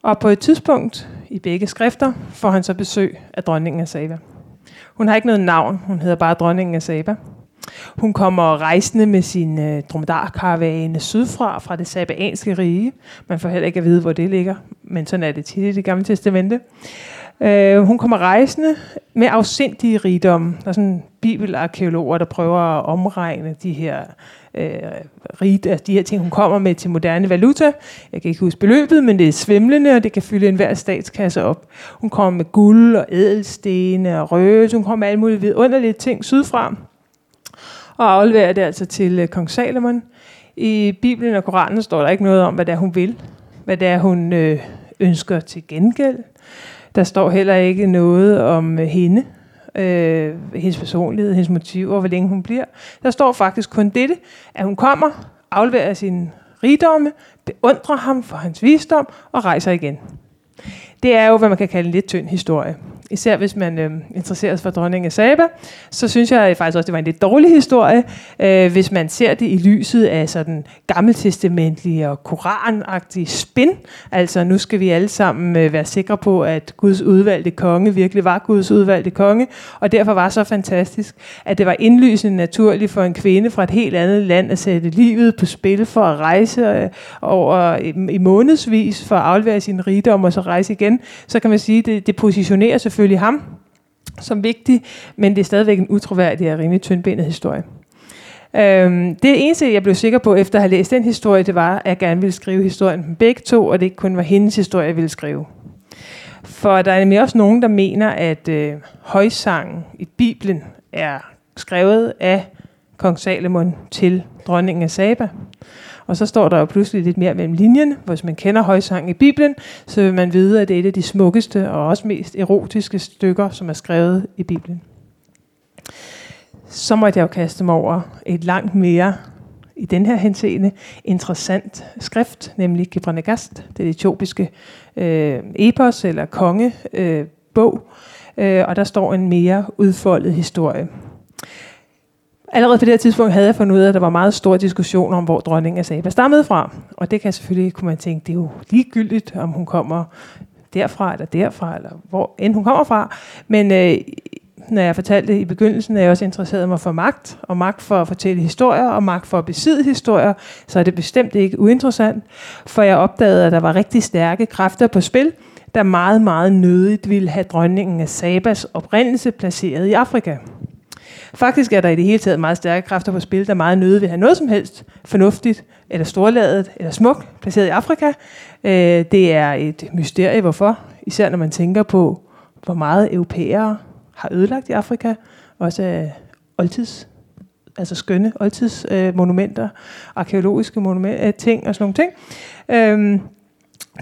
Og på et tidspunkt i begge skrifter får han så besøg af dronningen af Saba. Hun har ikke noget navn, hun hedder bare dronningen af Saba. Hun kommer rejsende med sin øh, dromedarkaravane sydfra, fra det sabaanske rige. Man får heller ikke at vide, hvor det ligger, men sådan er det tit i det gamle testamente. Øh, hun kommer rejsende med afsindige rigdom. Der er sådan bibelarkeologer, der prøver at omregne de her øh, rig, altså de her ting, hun kommer med til moderne valuta. Jeg kan ikke huske beløbet, men det er svimlende, og det kan fylde enhver statskasse op. Hun kommer med guld og ædelstene og røde. Hun kommer med alle mulige vidunderlige ting sydfra og afleverer det altså til øh, kong Salomon. I Bibelen og Koranen står der ikke noget om, hvad det er, hun vil. Hvad det er, hun øh, ønsker til gengæld. Der står heller ikke noget om øh, hende, øh, hendes personlighed, hendes motiver, hvor længe hun bliver. Der står faktisk kun dette, at hun kommer, afleverer sin rigdomme, beundrer ham for hans visdom og rejser igen. Det er jo, hvad man kan kalde en lidt tynd historie især hvis man øh, interesserer sig for dronning af Saba, så synes jeg faktisk også, det var en lidt dårlig historie, øh, hvis man ser det i lyset af sådan gammeltestamentlige og koranagtige spin. Altså nu skal vi alle sammen øh, være sikre på, at Guds udvalgte konge virkelig var Guds udvalgte konge, og derfor var så fantastisk, at det var indlysende naturligt for en kvinde fra et helt andet land at sætte livet på spil for at rejse øh, over i, i månedsvis for at aflevere sin rigdom og så rejse igen. Så kan man sige, det, det positionerer sig selvfølgelig ham som vigtig, men det er stadigvæk en utroværdig og rimelig tyndbenet historie. Øhm, det eneste, jeg blev sikker på efter at have læst den historie, det var, at jeg gerne ville skrive historien med begge to, og det ikke kun var hendes historie, jeg ville skrive. For der er nemlig også nogen, der mener, at øh, højsangen i Bibelen er skrevet af kong Salomon til dronningen af Saba. Og så står der jo pludselig lidt mere mellem linjen. Hvis man kender højsang i Bibelen, så vil man vide, at det er et af de smukkeste og også mest erotiske stykker, som er skrevet i Bibelen. Så måtte jeg jo kaste mig over et langt mere i den her henseende interessant skrift, nemlig Gibranegast, det etiopiske øh, epos eller kongebog, øh, og der står en mere udfoldet historie. Allerede på det her tidspunkt havde jeg fundet ud af, at der var meget stor diskussion om, hvor dronningen af Saba stammede fra. Og det kan selvfølgelig, kunne man tænke, det er jo ligegyldigt, om hun kommer derfra eller derfra, eller hvor end hun kommer fra. Men øh, når jeg fortalte i begyndelsen, at jeg også interesseret mig for magt, og magt for at fortælle historier, og magt for at besidde historier, så er det bestemt ikke uinteressant, for jeg opdagede, at der var rigtig stærke kræfter på spil, der meget, meget nødigt ville have dronningen af Sabas oprindelse placeret i Afrika. Faktisk er der i det hele taget meget stærke kræfter på spil, der meget nøde vil have noget som helst fornuftigt, eller storladet, eller smukt placeret i Afrika. Øh, det er et mysterie, hvorfor. Især når man tænker på, hvor meget europæere har ødelagt i Afrika. Også øh, oldtids, altså skønne oldtidsmonumenter, øh, arkeologiske monumenter, øh, ting og sådan nogle ting. Øh,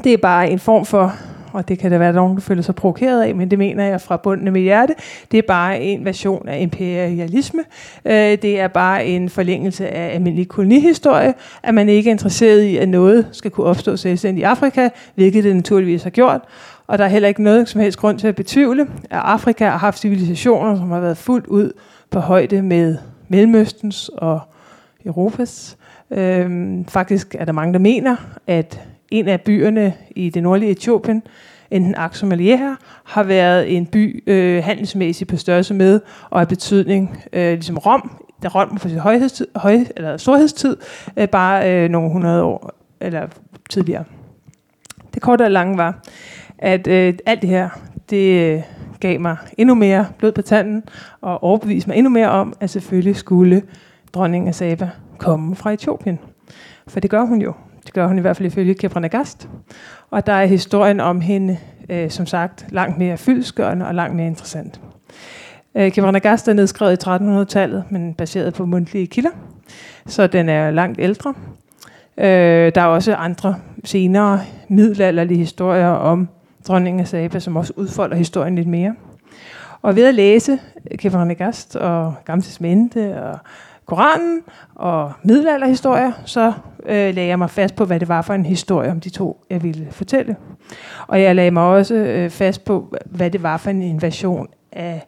det er bare en form for og det kan der være nogen, der føler sig provokeret af, men det mener jeg fra bunden af mit hjerte. Det er bare en version af imperialisme. Øh, det er bare en forlængelse af almindelig kolonihistorie, at man ikke er interesseret i, at noget skal kunne opstå selvstændigt i Afrika, hvilket det naturligvis har gjort. Og der er heller ikke noget som helst grund til at betvivle, at Afrika har haft civilisationer, som har været fuldt ud på højde med Mellemøstens og Europas. Øhm, faktisk er der mange, der mener, at en af byerne i det nordlige Etiopien, enten Aksum eller her, har været en by øh, handelsmæssigt på størrelse med, og af betydning, øh, ligesom Rom, der Rom for sin højhedstid, høj, eller storhedstid, øh, bare øh, nogle hundrede år eller tidligere. Det korte og lange var, at øh, alt det her, det øh, gav mig endnu mere blod på tanden, og overbeviste mig endnu mere om, at selvfølgelig skulle dronningen af Saba komme fra Etiopien. For det gør hun jo. Det gør hun i hvert fald ifølge Kebranagast. Og der er historien om hende, øh, som sagt, langt mere fyldskørende og langt mere interessant. Øh, Kebranagast er nedskrevet i 1300-tallet, men baseret på mundtlige kilder, så den er langt ældre. Øh, der er også andre senere middelalderlige historier om dronningen af Saba, som også udfolder historien lidt mere. Og ved at læse Kebranagast og Gamses Mente og Koranen og middelalderhistorier, så øh, lagde jeg mig fast på, hvad det var for en historie om de to, jeg ville fortælle. Og jeg lagde mig også øh, fast på, hvad det var for en invasion af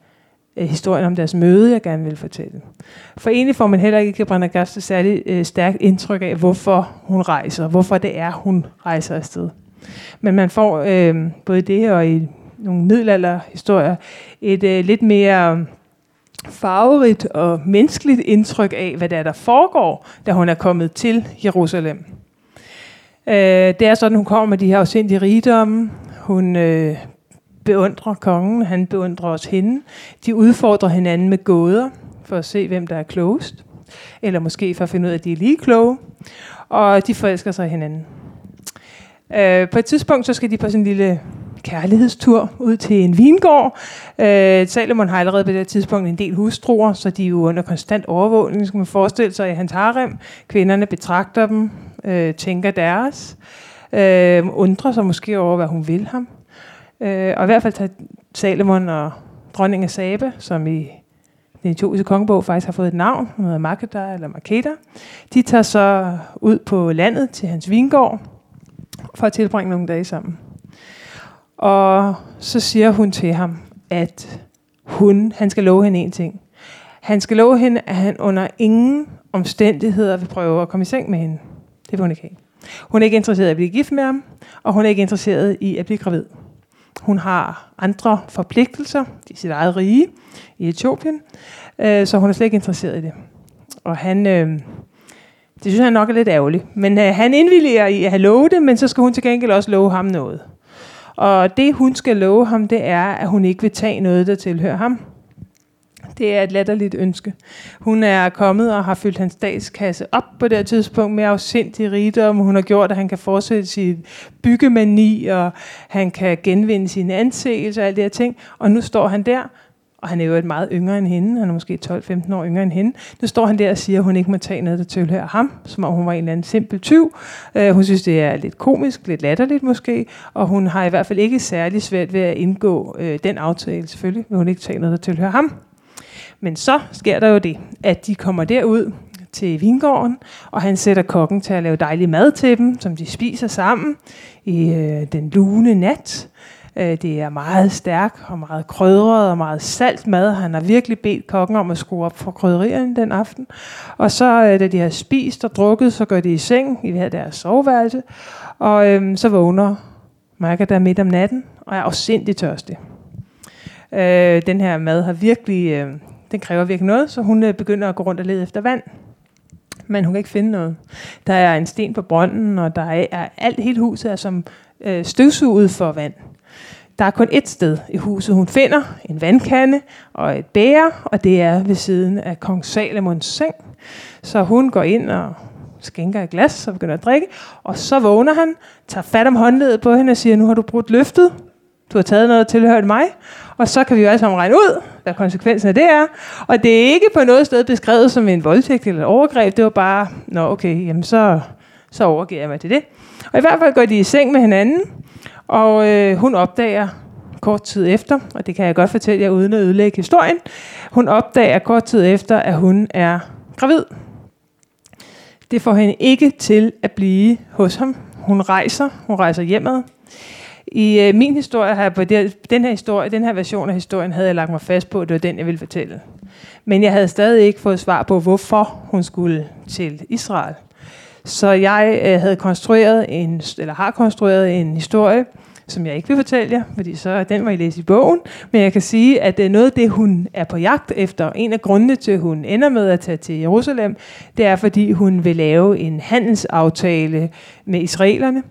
øh, historien om deres møde, jeg gerne ville fortælle. For egentlig får man heller ikke Brenda Gaster særlig øh, stærkt indtryk af, hvorfor hun rejser, hvorfor det er, hun rejser afsted. Men man får øh, både det og i nogle middelalderhistorier et øh, lidt mere farverigt og menneskeligt indtryk af, hvad der er, der foregår, da hun er kommet til Jerusalem. Øh, det er sådan, hun kommer med de her afsindige rigdomme. Hun øh, beundrer kongen, han beundrer også hende. De udfordrer hinanden med gåder, for at se, hvem der er klogest. Eller måske for at finde ud af, at de er lige kloge. Og de forelsker sig hinanden. Øh, på et tidspunkt, så skal de på sådan en lille kærlighedstur ud til en vingård. Øh, Salomon har allerede på det tidspunkt en del hustruer, så de er jo under konstant overvågning, skal man forestille sig i hans harem. Kvinderne betragter dem, øh, tænker deres, øh, undrer sig måske over, hvad hun vil ham. Øh, og i hvert fald tager Salomon og dronning af Sabe, som i den etiopiske kongebog faktisk har fået et navn, hun hedder Makeda eller Makeda. De tager så ud på landet til hans vingård for at tilbringe nogle dage sammen. Og så siger hun til ham, at hun, han skal love hende en ting. Han skal love hende, at han under ingen omstændigheder vil prøve at komme i seng med hende. Det vil hun ikke have. Hun er ikke interesseret i at blive gift med ham, og hun er ikke interesseret i at blive gravid. Hun har andre forpligtelser i sit eget rige i Etiopien, øh, så hun er slet ikke interesseret i det. Og han, øh, det synes han nok er lidt ærgerligt, men øh, han indvilliger i at have lovet det, men så skal hun til gengæld også love ham noget. Og det hun skal love ham, det er, at hun ikke vil tage noget, der tilhører ham. Det er et latterligt ønske. Hun er kommet og har fyldt hans statskasse op på det tidspunkt med afsindig rigdom. Hun har gjort, at han kan fortsætte sin byggemani, og han kan genvinde sine anseelser og alle de her ting. Og nu står han der og han er jo et meget yngre end hende, han er måske 12-15 år yngre end hende. Nu står han der og siger, at hun ikke må tage noget, der tilhører ham, som om hun var en eller anden simpel tyv. Uh, hun synes, det er lidt komisk, lidt latterligt måske, og hun har i hvert fald ikke særlig svært ved at indgå uh, den aftale. Selvfølgelig vil hun ikke tage noget, der tilhører ham. Men så sker der jo det, at de kommer derud til vingården, og han sætter kokken til at lave dejlig mad til dem, som de spiser sammen i øh, den lune nat. Øh, det er meget stærk og meget krydret og meget salt mad. Han har virkelig bedt kokken om at skrue op for krydderierne den aften. Og så, øh, da de har spist og drukket, så går de i seng i hver deres soveværelse. Og øhm, så vågner Marker der midt om natten og er afsindig tørstig. Øh, den her mad har virkelig, øh, den kræver virkelig noget, så hun øh, begynder at gå rundt og lede efter vand men hun kan ikke finde noget. Der er en sten på brønden, og der er, er alt hele huset er som øh, støvsuget for vand. Der er kun et sted i huset, hun finder en vandkande og et bære, og det er ved siden af kong Salomons seng. Så hun går ind og skænker et glas og begynder at drikke, og så vågner han, tager fat om håndledet på hende og siger, nu har du brudt løftet, du har taget noget tilhørt mig, og så kan vi jo alle sammen regne ud, hvad konsekvensen af det er. Og det er ikke på noget sted beskrevet som en voldtægt eller et overgreb, det var bare, nå okay, jamen så, så overgiver jeg mig til det. Og i hvert fald går de i seng med hinanden, og øh, hun opdager kort tid efter, og det kan jeg godt fortælle jer uden at ødelægge historien, hun opdager kort tid efter, at hun er gravid. Det får hende ikke til at blive hos ham. Hun rejser, hun rejser hjemad. I øh, min historie har jeg på det, den her historie, den her version af historien, havde jeg lagt mig fast på, at det var den, jeg ville fortælle. Men jeg havde stadig ikke fået svar på, hvorfor hun skulle til Israel. Så jeg øh, havde konstrueret en, eller har konstrueret en historie, som jeg ikke vil fortælle jer, fordi så den var I læse i bogen. Men jeg kan sige, at det er noget af det, hun er på jagt efter. En af grundene til, at hun ender med at tage til Jerusalem, det er, fordi hun vil lave en handelsaftale med israelerne.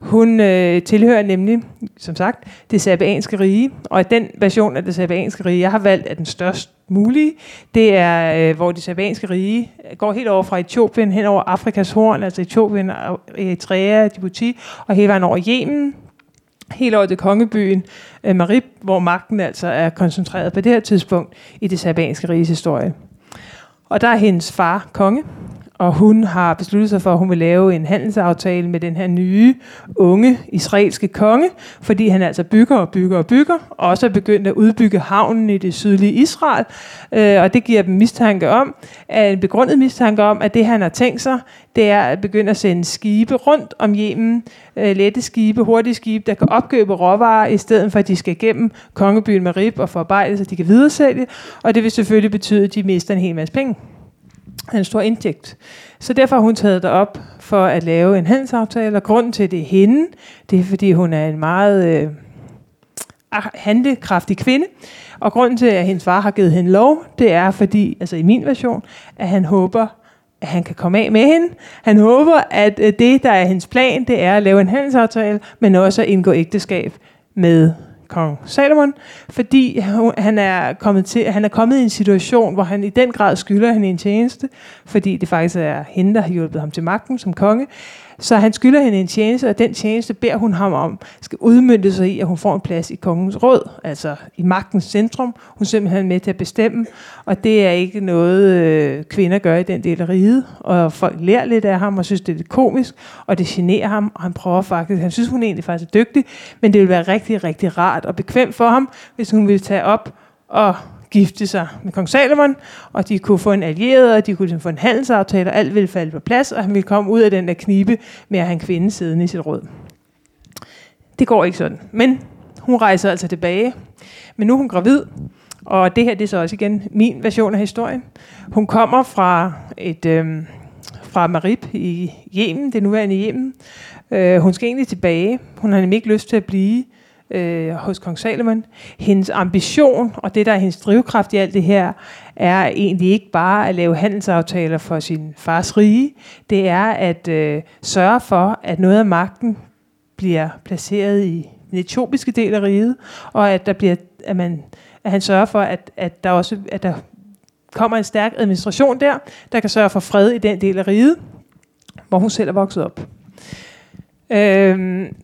Hun øh, tilhører nemlig, som sagt, det sabianske rige, og den version af det sabianske rige, jeg har valgt, er den størst mulige. Det er, øh, hvor det sabianske rige går helt over fra Etiopien hen over Afrikas horn, altså Etiopien, Eritrea, Djibouti, og hele vejen over Yemen, helt over til kongebyen øh, Marib, hvor magten altså er koncentreret på det her tidspunkt i det sabianske riges historie. Og der er hendes far konge, og hun har besluttet sig for, at hun vil lave en handelsaftale med den her nye, unge israelske konge, fordi han altså bygger og bygger og bygger, og også er begyndt at udbygge havnen i det sydlige Israel, øh, og det giver dem mistanke om, en begrundet mistanke om, at det han har tænkt sig, det er at begynde at sende skibe rundt om Yemen, øh, lette skibe, hurtige skibe, der kan opkøbe råvarer, i stedet for at de skal igennem kongebyen Marib og forarbejde, så de kan videresælge, og det vil selvfølgelig betyde, at de mister en hel masse penge en stor indtægt. Så derfor har hun taget det op for at lave en handelsaftale, og grunden til, at det er hende, det er, fordi hun er en meget øh, ah, handlekraftig kvinde, og grunden til, at hendes far har givet hende lov, det er fordi, altså i min version, at han håber, at han kan komme af med hende. Han håber, at øh, det, der er hendes plan, det er at lave en handelsaftale, men også at indgå ægteskab med kong Salomon, fordi han er kommet til, han er kommet i en situation, hvor han i den grad skylder hende en tjeneste, fordi det faktisk er hende, der har hjulpet ham til magten som konge. Så han skylder hende en tjeneste, og den tjeneste beder hun ham om, skal udmynde sig i, at hun får en plads i kongens råd, altså i magtens centrum. Hun er simpelthen med til at bestemme, og det er ikke noget, øh, kvinder gør i den del af riget. Og folk lærer lidt af ham og synes, det er lidt komisk, og det generer ham, og han prøver faktisk, han synes, hun egentlig faktisk er dygtig, men det vil være rigtig, rigtig rart og bekvemt for ham, hvis hun vil tage op og gifte sig med kong Salomon, og de kunne få en allieret, og de kunne ligesom få en handelsaftale, og alt ville falde på plads, og han ville komme ud af den der knibe med at have en kvinde siddende i sit råd. Det går ikke sådan. Men hun rejser altså tilbage. Men nu er hun gravid, og det her det er så også igen min version af historien. Hun kommer fra et øh, fra Marib i Yemen, det nuværende Yemen. Øh, hun skal egentlig tilbage. Hun har nemlig ikke lyst til at blive øh, hos kong Salomon. Hendes ambition, og det der er hendes drivkraft i alt det her, er egentlig ikke bare at lave handelsaftaler for sin fars rige. Det er at øh, sørge for, at noget af magten bliver placeret i den etiopiske del af riget, og at der bliver, at man, at han sørger for, at, at der også at der kommer en stærk administration der, der kan sørge for fred i den del af riget, hvor hun selv er vokset op. Øhm,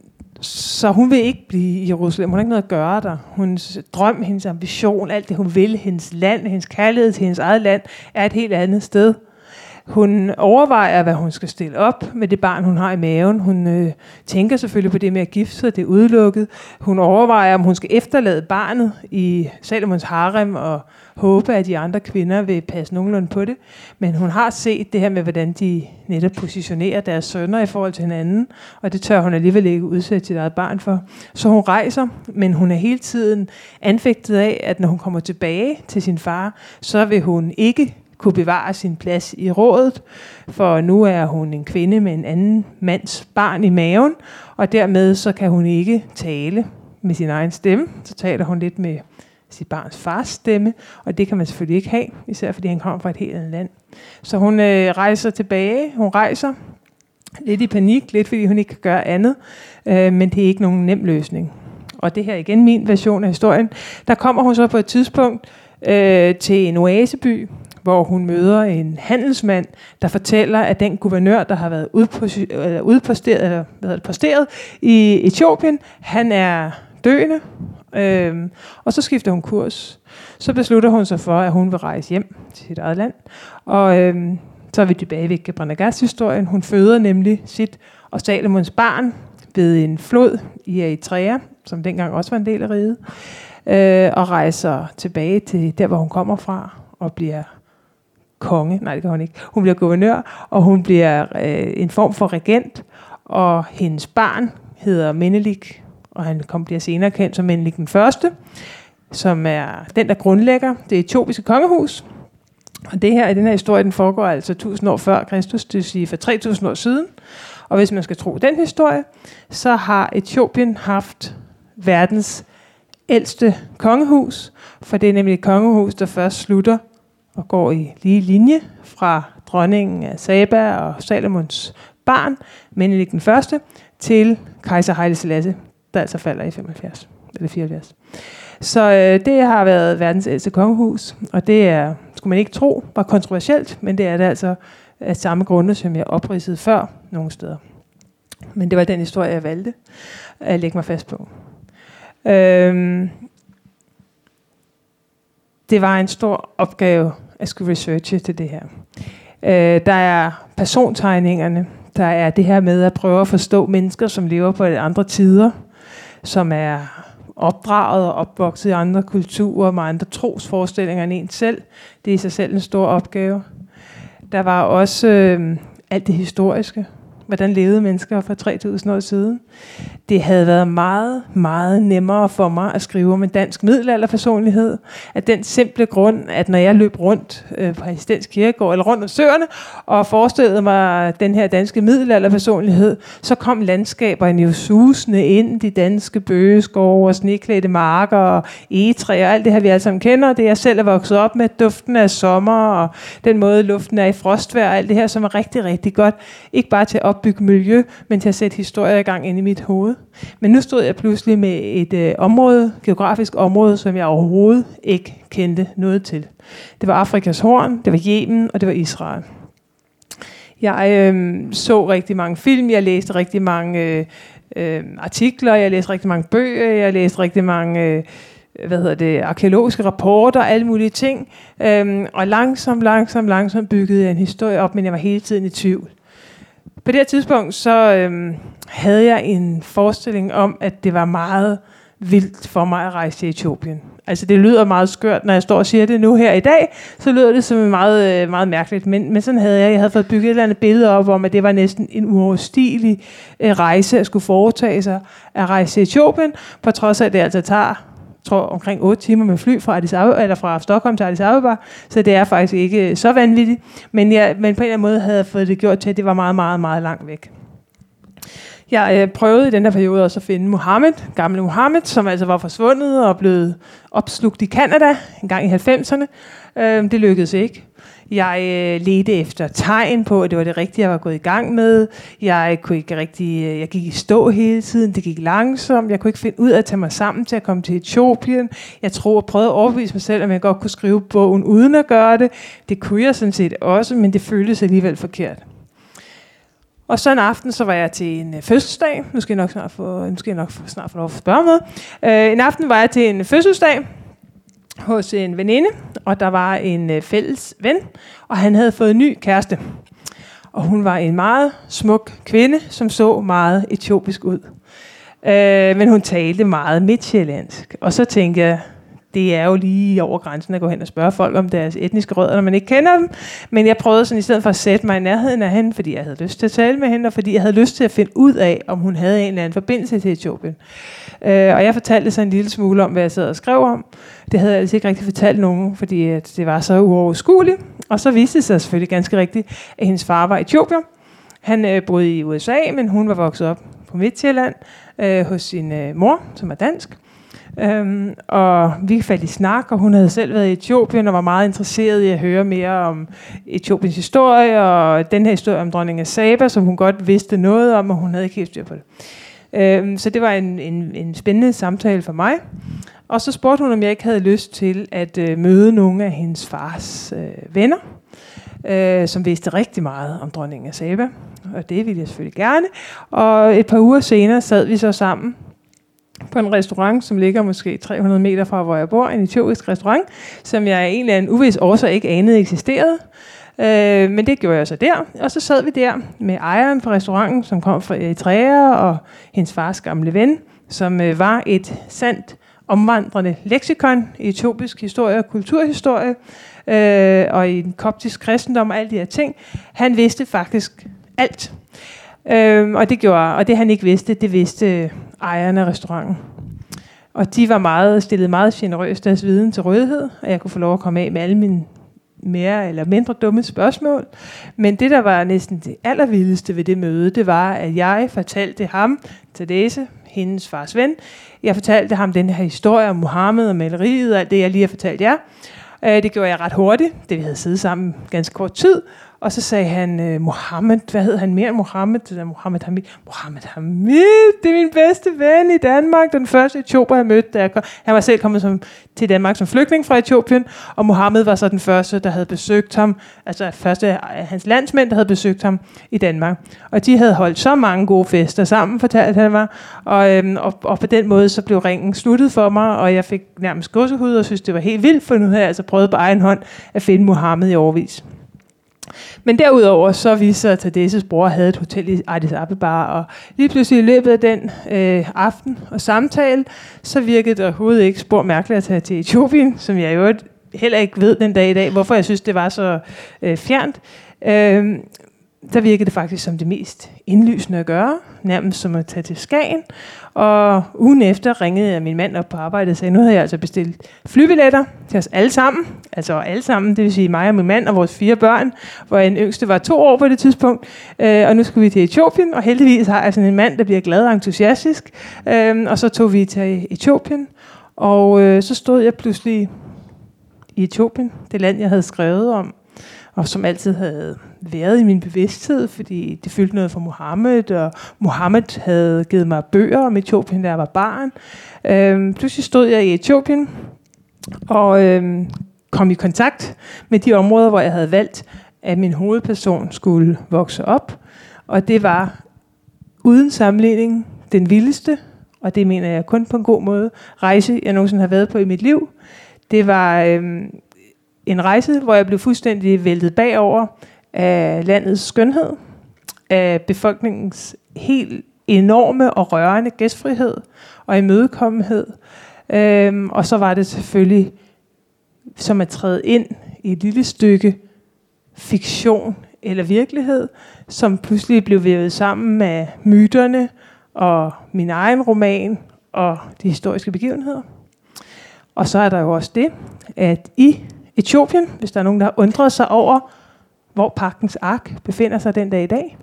så hun vil ikke blive i Jerusalem. Hun har ikke noget at gøre der. Hendes drøm, hendes ambition, alt det hun vil, hendes land, hendes kærlighed til hendes eget land, er et helt andet sted. Hun overvejer, hvad hun skal stille op med det barn, hun har i maven. Hun øh, tænker selvfølgelig på det med at gifte sig, det er udelukket. Hun overvejer, om hun skal efterlade barnet i Salomons harem og håbe, at de andre kvinder vil passe nogenlunde på det. Men hun har set det her med, hvordan de netop positionerer deres sønner i forhold til hinanden, og det tør hun alligevel ikke udsætte sit eget barn for. Så hun rejser, men hun er hele tiden anfægtet af, at når hun kommer tilbage til sin far, så vil hun ikke kunne bevare sin plads i rådet, for nu er hun en kvinde med en anden mands barn i maven, og dermed så kan hun ikke tale med sin egen stemme. Så taler hun lidt med sit barns fars stemme, og det kan man selvfølgelig ikke have, især fordi han kommer fra et helt andet land. Så hun øh, rejser tilbage, hun rejser lidt i panik, lidt fordi hun ikke kan gøre andet, øh, men det er ikke nogen nem løsning. Og det her er igen min version af historien. Der kommer hun så på et tidspunkt øh, til en oaseby, hvor hun møder en handelsmand, der fortæller, at den guvernør, der har været udposteret, eller, hvad det, posteret i Etiopien, han er døende, øhm, og så skifter hun kurs. Så beslutter hun sig for, at hun vil rejse hjem til sit eget land, og øhm, så er vi tilbage ved Gebranagas-historien. Hun føder nemlig sit og Salomons barn ved en flod i Eritrea, som dengang også var en del af riget, øh, og rejser tilbage til der, hvor hun kommer fra, og bliver konge, nej det kan hun ikke, hun bliver guvernør, og hun bliver øh, en form for regent, og hendes barn hedder Menelik, og han kom, bliver senere kendt som Menelik den første, som er den, der grundlægger det etiopiske kongehus. Og det her, i den her historie, den foregår altså 1000 år før Kristus, det vil sige for 3000 år siden. Og hvis man skal tro den historie, så har Etiopien haft verdens ældste kongehus, for det er nemlig et kongehus, der først slutter og går i lige linje fra dronningen af Saba og Salomons barn, Menelik den første, til kejser Haile Selassie, der altså falder i 75 eller 74. Så øh, det har været verdens ældste kongehus, og det er, skulle man ikke tro, var kontroversielt, men det er det altså af samme grunde, som jeg opridsede før nogle steder. Men det var den historie, jeg valgte at lægge mig fast på. Øhm, det var en stor opgave at skulle researche til det her. Øh, der er persontegningerne, der er det her med at prøve at forstå mennesker, som lever på andre tider, som er opdraget og opvokset i andre kulturer med andre trosforestillinger end en selv. Det er i sig selv en stor opgave. Der var også øh, alt det historiske hvordan levede mennesker for 3.000 år siden. Det havde været meget, meget nemmere for mig at skrive om en dansk middelalderpersonlighed, af den simple grund, at når jeg løb rundt øh, på Assistens Kirkegård, eller rundt om søerne, og forestillede mig den her danske middelalderpersonlighed, så kom landskaberne jo susende ind, de danske bøgeskove og sneklædte marker og egetræer, og alt det her, vi alle sammen kender, det jeg selv er vokset op med, duften af sommer, og den måde luften er i frostvær, og alt det her, som er rigtig, rigtig godt, ikke bare til at opbygge miljø, men til at sætte historier i gang inde i mit hoved. Men nu stod jeg pludselig med et øh, område, geografisk område, som jeg overhovedet ikke kendte noget til. Det var Afrikas Horn, det var Yemen, og det var Israel. Jeg øh, så rigtig mange film, jeg læste rigtig mange øh, øh, artikler, jeg læste rigtig mange bøger, jeg læste rigtig mange... Øh, hvad hedder det, arkeologiske rapporter og alle mulige ting. Øhm, og langsomt, langsomt, langsomt byggede jeg en historie op, men jeg var hele tiden i tvivl. På det her tidspunkt, så øhm, havde jeg en forestilling om, at det var meget vildt for mig at rejse til Etiopien. Altså det lyder meget skørt, når jeg står og siger det nu her i dag, så lyder det som meget, øh, meget mærkeligt. Men, men sådan havde jeg, jeg havde fået bygget et eller andet billede op om, at det var næsten en uoverstigelig øh, rejse at skulle foretage sig at rejse til Etiopien, på trods af at det altså tager tror, omkring 8 timer med fly fra, Addis Abeba, eller fra Stockholm til Addis Abeba, så det er faktisk ikke øh, så vanvittigt. Men, jeg, men på en eller anden måde havde jeg fået det gjort til, at det var meget, meget, meget langt væk. Jeg øh, prøvede i den her periode også at finde Mohammed, gamle Mohammed, som altså var forsvundet og blevet opslugt i Kanada en gang i 90'erne. Øh, det lykkedes ikke. Jeg øh, ledte efter tegn på, at det var det rigtige, jeg var gået i gang med. Jeg kunne ikke rigtig, øh, jeg gik i stå hele tiden. Det gik langsomt. Jeg kunne ikke finde ud af at tage mig sammen til at komme til Etiopien. Jeg tror jeg prøvede at overbevise mig selv, at jeg godt kunne skrive bogen uden at gøre det. Det kunne jeg sådan set også, men det føltes alligevel forkert. Og så en aften, så var jeg til en øh, fødselsdag. Nu skal jeg nok snart få, nu skal jeg nok snart få lov at spørge noget. Øh, en aften var jeg til en fødselsdag hos en veninde, og der var en øh, fælles ven, og han havde fået en ny kæreste. Og hun var en meget smuk kvinde, som så meget etiopisk ud. Øh, men hun talte meget midtjyllandsk. Og så tænkte jeg, det er jo lige over grænsen at gå hen og spørge folk om deres etniske rødder, når man ikke kender dem. Men jeg prøvede sådan i stedet for at sætte mig i nærheden af hende, fordi jeg havde lyst til at tale med hende, og fordi jeg havde lyst til at finde ud af, om hun havde en eller anden forbindelse til Etiopien. Øh, og jeg fortalte så en lille smule om, hvad jeg sad og skrev om. Det havde jeg altså ikke rigtig fortalt nogen, fordi at det var så uoverskueligt. Og så viste det sig selvfølgelig ganske rigtigt, at hendes far var etiopier. Han øh, boede i USA, men hun var vokset op på Midtjylland øh, hos sin øh, mor, som er dansk. Øhm, og vi faldt i snak, og hun havde selv været i Etiopien og var meget interesseret i at høre mere om Etiopiens historie, og den her historie om dronning af Saba, som hun godt vidste noget om, og hun havde ikke helt styr på det. Øhm, så det var en, en, en spændende samtale for mig. Og så spurgte hun, om jeg ikke havde lyst til at øh, møde nogle af hendes fars øh, venner, øh, som vidste rigtig meget om dronningen af Saba. Og det ville jeg selvfølgelig gerne. Og et par uger senere sad vi så sammen på en restaurant, som ligger måske 300 meter fra, hvor jeg bor, en etiopisk restaurant, som jeg egentlig af en uvis årsag ikke anede eksisterede. Øh, men det gjorde jeg så der, og så sad vi der med ejeren for restauranten, som kom fra Eritrea, og hendes fars gamle ven, som øh, var et sandt omvandrende leksikon i etiopisk historie og kulturhistorie, øh, og i en koptisk kristendom og alle de her ting. Han vidste faktisk alt. Øh, og det gjorde, og det han ikke vidste, det vidste ejerne af restauranten. Og de var meget, stillet meget generøst deres viden til rådighed, og jeg kunne få lov at komme af med alle mine mere eller mindre dumme spørgsmål. Men det, der var næsten det allervildeste ved det møde, det var, at jeg fortalte ham, Tadese, hendes fars ven, jeg fortalte ham den her historie om Mohammed og maleriet og alt det, jeg lige har fortalt jer. Øh, det gjorde jeg ret hurtigt, det vi havde siddet sammen ganske kort tid, og så sagde han, øh, Mohammed, hvad hed han mere end Mohammed? Det der Mohammed Hamid. Mohammed Hamid, det er min bedste ven i Danmark. Den første etioper, jeg mødte, da jeg kom. Han var selv kommet som, til Danmark som flygtning fra Etiopien, og Mohammed var så den første, der havde besøgt ham, altså første af hans landsmænd, der havde besøgt ham i Danmark. Og de havde holdt så mange gode fester sammen, fortalte han mig, og, øhm, og, og på den måde så blev ringen sluttet for mig, og jeg fik nærmest gåsehud og synes, det var helt vildt, for nu havde jeg altså prøvet på egen hånd at finde Mohammed i overvis. Men derudover så viste sig, at Tadesses bror havde et hotel i Addis Ababa, og lige pludselig i løbet af den øh, aften og samtale, så virkede det overhovedet ikke spor mærkeligt at tage til Etiopien, som jeg jo heller ikke ved den dag i dag, hvorfor jeg synes, det var så øh, fjernt. Øh, der virkede det faktisk som det mest indlysende at gøre, nærmest som at tage til Skagen. Og ugen efter ringede jeg min mand op på arbejde og sagde, nu havde jeg altså bestilt flybilletter til os alle sammen. Altså alle sammen, det vil sige mig og min mand og vores fire børn, hvor en yngste var to år på det tidspunkt. Øh, og nu skulle vi til Etiopien, og heldigvis har jeg sådan en mand, der bliver glad og entusiastisk. Øh, og så tog vi til Etiopien, og øh, så stod jeg pludselig i Etiopien, det land, jeg havde skrevet om og som altid havde været i min bevidsthed, fordi det fyldte noget for Mohammed, og Mohammed havde givet mig bøger om Etiopien, da jeg var barn. Øhm, pludselig stod jeg i Etiopien, og øhm, kom i kontakt med de områder, hvor jeg havde valgt, at min hovedperson skulle vokse op. Og det var uden sammenligning den vildeste, og det mener jeg kun på en god måde, rejse, jeg nogensinde har været på i mit liv. Det var øhm, en rejse, hvor jeg blev fuldstændig væltet bagover af landets skønhed, af befolkningens helt enorme og rørende gæstfrihed og imødekommenhed. Øhm, og så var det selvfølgelig som at træde ind i et lille stykke fiktion eller virkelighed, som pludselig blev vævet sammen med myterne og min egen roman og de historiske begivenheder. Og så er der jo også det, at i Etiopien, hvis der er nogen, der har undret sig over, hvor pagtens ark befinder sig den dag i dag,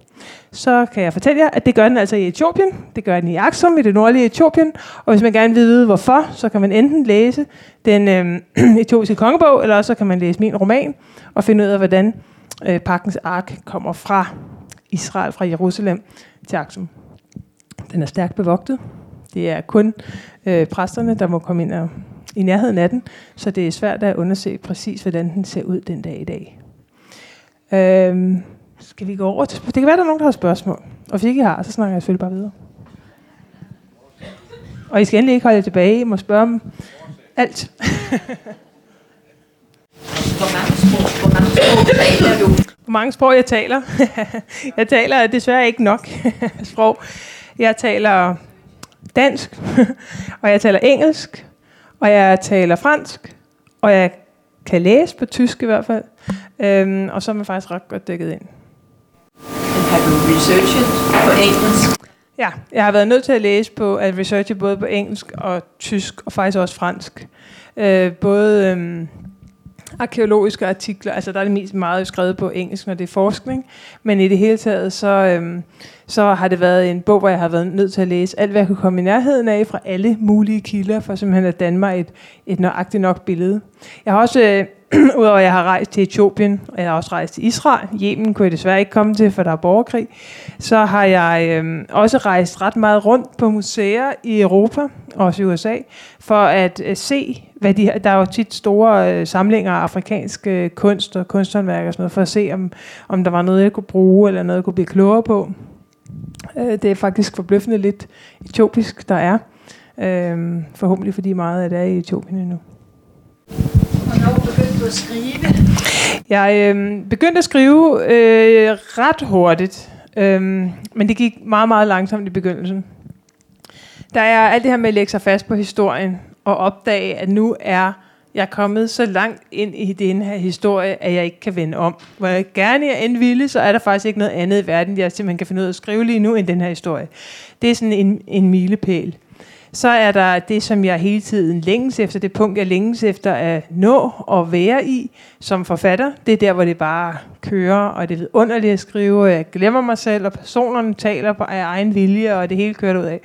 så kan jeg fortælle jer, at det gør den altså i Etiopien. Det gør den i Aksum i det nordlige Etiopien. Og hvis man gerne vil vide hvorfor, så kan man enten læse den øh, etiopiske kongebog, eller også så kan man læse min roman og finde ud af, hvordan øh, pagtens ark kommer fra Israel, fra Jerusalem til Aksum. Den er stærkt bevogtet. Det er kun øh, præsterne, der må komme ind og i nærheden af den, så det er svært at undersøge præcis, hvordan den ser ud den dag i dag. Øhm, skal vi gå over til... Det kan være, der er nogen, der har spørgsmål. Og hvis ikke I har, så snakker jeg selvfølgelig bare videre. Og I skal endelig ikke holde jer tilbage. I må spørge om alt. hvor mange sprog, hvor mange sprog taler du? Hvor mange sprog jeg taler? jeg taler desværre ikke nok sprog. Jeg taler dansk, og jeg taler engelsk, og jeg taler fransk, og jeg kan læse på tysk i hvert fald. Øhm, og så er man faktisk ret godt dækket ind. Har du researchet på engelsk? Ja, jeg har været nødt til at læse på, at researche både på engelsk og tysk, og faktisk også fransk. Øh, både øhm, arkeologiske artikler, altså der er det mest meget skrevet på engelsk, når det er forskning, men i det hele taget, så, øhm, så har det været en bog, hvor jeg har været nødt til at læse alt, hvad jeg kunne komme i nærheden af fra alle mulige kilder, for simpelthen at danne mig et, et nøjagtigt nok billede. Jeg har også, øh, udover at jeg har rejst til Etiopien, og jeg har også rejst til Israel, Yemen kunne jeg desværre ikke komme til, for der er borgerkrig, så har jeg øh, også rejst ret meget rundt på museer i Europa, også i USA, for at øh, se, hvad de, der er jo tit store øh, samlinger af afrikansk øh, kunst og kunsthåndværk og sådan noget, for at se, om, om der var noget, jeg kunne bruge, eller noget, jeg kunne blive klogere på. Øh, det er faktisk forbløffende lidt etiopisk, der er. Øh, forhåbentlig fordi meget af det er i Etiopien endnu. Hvornår begyndte du at skrive? Jeg øh, begyndte at skrive øh, ret hurtigt, øh, men det gik meget, meget langsomt i begyndelsen. Der er alt det her med at lægge sig fast på historien og opdage, at nu er Jeg kommet så langt ind i den her historie, at jeg ikke kan vende om. Hvor jeg gerne jeg end ville, så er der faktisk ikke noget andet i verden, jeg simpelthen kan finde ud af at skrive lige nu, end den her historie. Det er sådan en, en milepæl. Så er der det, som jeg hele tiden længes efter, det punkt, jeg længes efter at nå og være i som forfatter. Det er der, hvor det bare kører, og det er underligt at skrive, og jeg glemmer mig selv, og personerne taler på af egen vilje, og det hele kører ud af.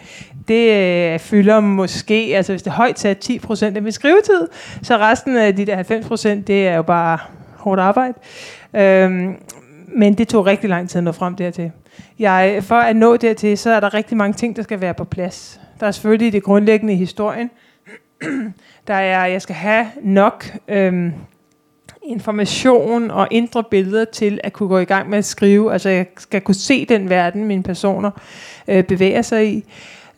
Det øh, fylder måske, altså hvis det er højt sat 10 procent af min skrivetid, så resten af de der 90 procent, det er jo bare hårdt arbejde. Øhm, men det tog rigtig lang tid at nå frem dertil. Jeg, for at nå dertil, så er der rigtig mange ting, der skal være på plads. Der er selvfølgelig det grundlæggende i historien. der er, jeg skal have nok øhm, information og indre billeder til at kunne gå i gang med at skrive. Altså jeg skal kunne se den verden, mine personer øh, bevæger sig i.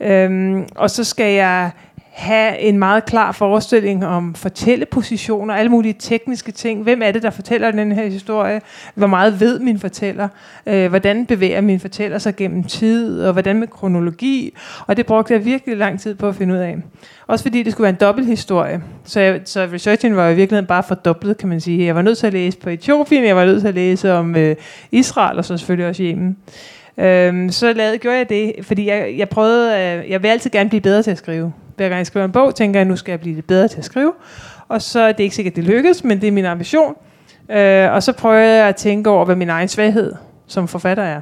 Øhm, og så skal jeg have en meget klar forestilling om fortællepositioner, alle mulige tekniske ting. Hvem er det, der fortæller den her historie? Hvor meget ved min fortæller? Øh, hvordan bevæger min fortæller sig gennem tid? Og hvordan med kronologi? Og det brugte jeg virkelig lang tid på at finde ud af. Også fordi det skulle være en dobbelthistorie. Så, jeg, så researchen var i virkeligheden bare fordoblet, kan man sige. Jeg var nødt til at læse på Etiopien, jeg var nødt til at læse om øh, Israel, og så selvfølgelig også Yemen. Øhm, så lavede, gjorde jeg det, fordi jeg, jeg prøvede, øh, jeg vil altid gerne blive bedre til at skrive hver gang jeg skriver en bog, tænker jeg, at nu skal jeg blive lidt bedre til at skrive. Og så er det ikke sikkert, at det lykkes, men det er min ambition. Øh, og så prøver jeg at tænke over, hvad min egen svaghed som forfatter er.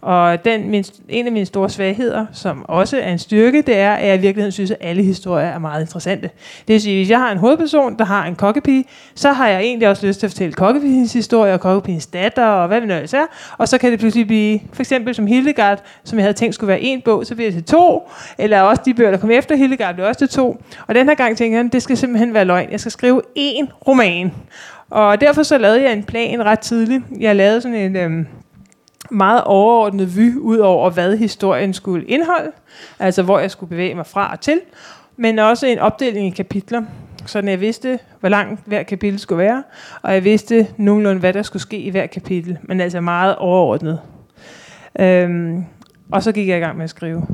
Og den, min, en af mine store svagheder, som også er en styrke, det er, at jeg i virkeligheden synes, at alle historier er meget interessante. Det vil sige, hvis jeg har en hovedperson, der har en kokkepige, så har jeg egentlig også lyst til at fortælle kokkepigens historie, og kokkepigens datter, og hvad vi nu ellers er. Og så kan det pludselig blive, for eksempel som Hildegard, som jeg havde tænkt skulle være en bog, så bliver det til to. Eller også de bøger, der kom efter Hildegard, bliver også til to. Og den her gang tænker jeg, det skal simpelthen være løgn. Jeg skal skrive én roman. Og derfor så lavede jeg en plan ret tidligt. Jeg lavede sådan en... Øhm, meget overordnet vy ud over, hvad historien skulle indeholde, altså hvor jeg skulle bevæge mig fra og til, men også en opdeling i kapitler, så jeg vidste, hvor langt hver kapitel skulle være, og jeg vidste nogenlunde, hvad der skulle ske i hver kapitel, men altså meget overordnet. Øhm, og så gik jeg i gang med at skrive.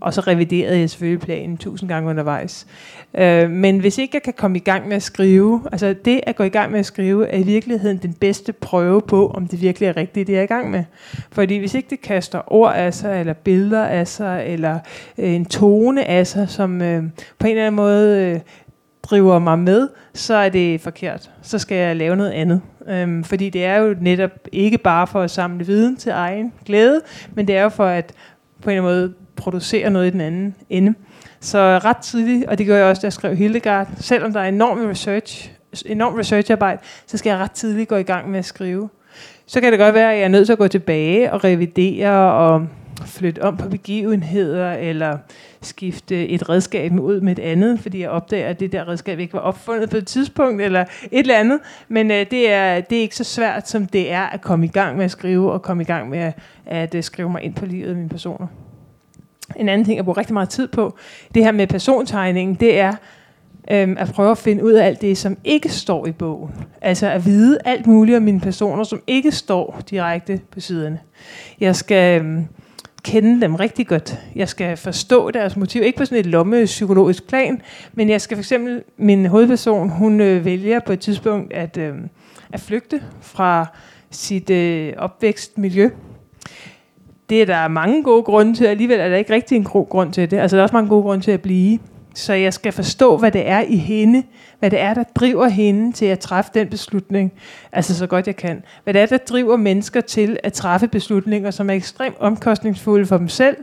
Og så reviderede jeg selvfølgelig planen tusind gange undervejs. Øh, men hvis ikke jeg kan komme i gang med at skrive, altså det at gå i gang med at skrive, er i virkeligheden den bedste prøve på, om det virkelig er rigtigt, det jeg er i gang med. Fordi hvis ikke det kaster ord af sig, eller billeder af sig, eller øh, en tone af sig, som øh, på en eller anden måde øh, driver mig med, så er det forkert. Så skal jeg lave noget andet. Øhm, fordi det er jo netop ikke bare for at samle viden til egen glæde, men det er jo for at på en eller anden måde producere noget i den anden ende. Så ret tidligt, og det gør jeg også, da jeg skrev Hildegard, selvom der er enorm research, enorm researcharbejde, så skal jeg ret tidligt gå i gang med at skrive. Så kan det godt være, at jeg er nødt til at gå tilbage og revidere og flytte om på begivenheder, eller skifte et redskab ud med et andet, fordi jeg opdager, at det der redskab ikke var opfundet på et tidspunkt, eller et eller andet. Men øh, det, er, det er ikke så svært, som det er at komme i gang med at skrive, og komme i gang med at, at, øh, skrive mig ind på livet af mine personer. En anden ting, jeg bruger rigtig meget tid på, det her med persontegningen, det er øhm, at prøve at finde ud af alt det, som ikke står i bogen. Altså at vide alt muligt om mine personer, som ikke står direkte på siderne. Jeg skal øhm, kende dem rigtig godt. Jeg skal forstå deres motiv, ikke på sådan et lommepsykologisk plan, men jeg skal for eksempel, min hovedperson, hun øh, vælger på et tidspunkt at, øh, at flygte fra sit øh, opvækstmiljø det er der mange gode grunde til, alligevel er der ikke rigtig en god grund til det. Altså der er også mange gode grunde til at blive. Så jeg skal forstå, hvad det er i hende, hvad det er, der driver hende til at træffe den beslutning, altså så godt jeg kan. Hvad det er, der driver mennesker til at træffe beslutninger, som er ekstremt omkostningsfulde for dem selv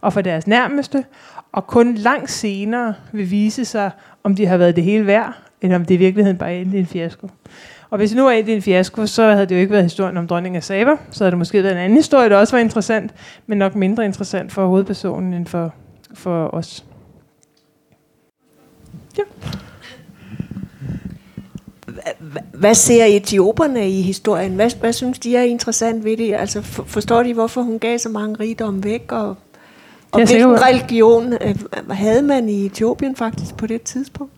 og for deres nærmeste, og kun langt senere vil vise sig, om de har været det hele værd, eller om det i virkeligheden bare er en fiasko. Og hvis det nu er en fiasko, så havde det jo ikke været historien om dronning af Saba. Så havde det måske været en anden historie, der også var interessant, men nok mindre interessant for hovedpersonen end for, for os. Ja. Hvad ser etioperne i historien? Hvad, hvad synes de er interessant ved det? Altså, for, forstår de, hvorfor hun gav så mange rigdom væk? Og, og hvilken religion øh, havde man i Etiopien faktisk på det tidspunkt?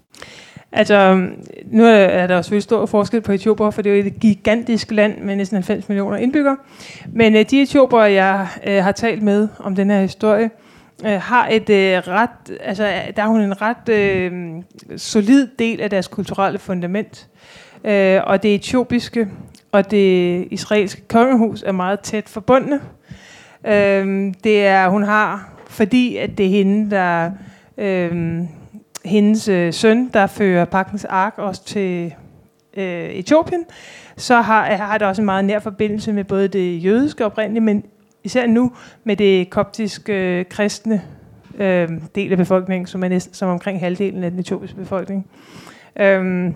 Altså, nu er der selvfølgelig stor forskel på Etiopien, for det er jo et gigantisk land med næsten 90 millioner indbyggere. Men uh, de etioper, jeg øh, har talt med om den her historie, øh, har et øh, ret, altså der er hun en ret øh, solid del af deres kulturelle fundament. Øh, og det etiopiske og det israelske kongehus er meget tæt forbundne. Øh, det er, hun har, fordi at det er hende, der øh, hendes øh, søn, der fører pakkens ark også til øh, Etiopien, så har, øh, har det også en meget nær forbindelse med både det jødiske oprindelige, men især nu med det koptiske øh, kristne øh, del af befolkningen, som er næsten, som omkring halvdelen af den etiopiske befolkning. Øh,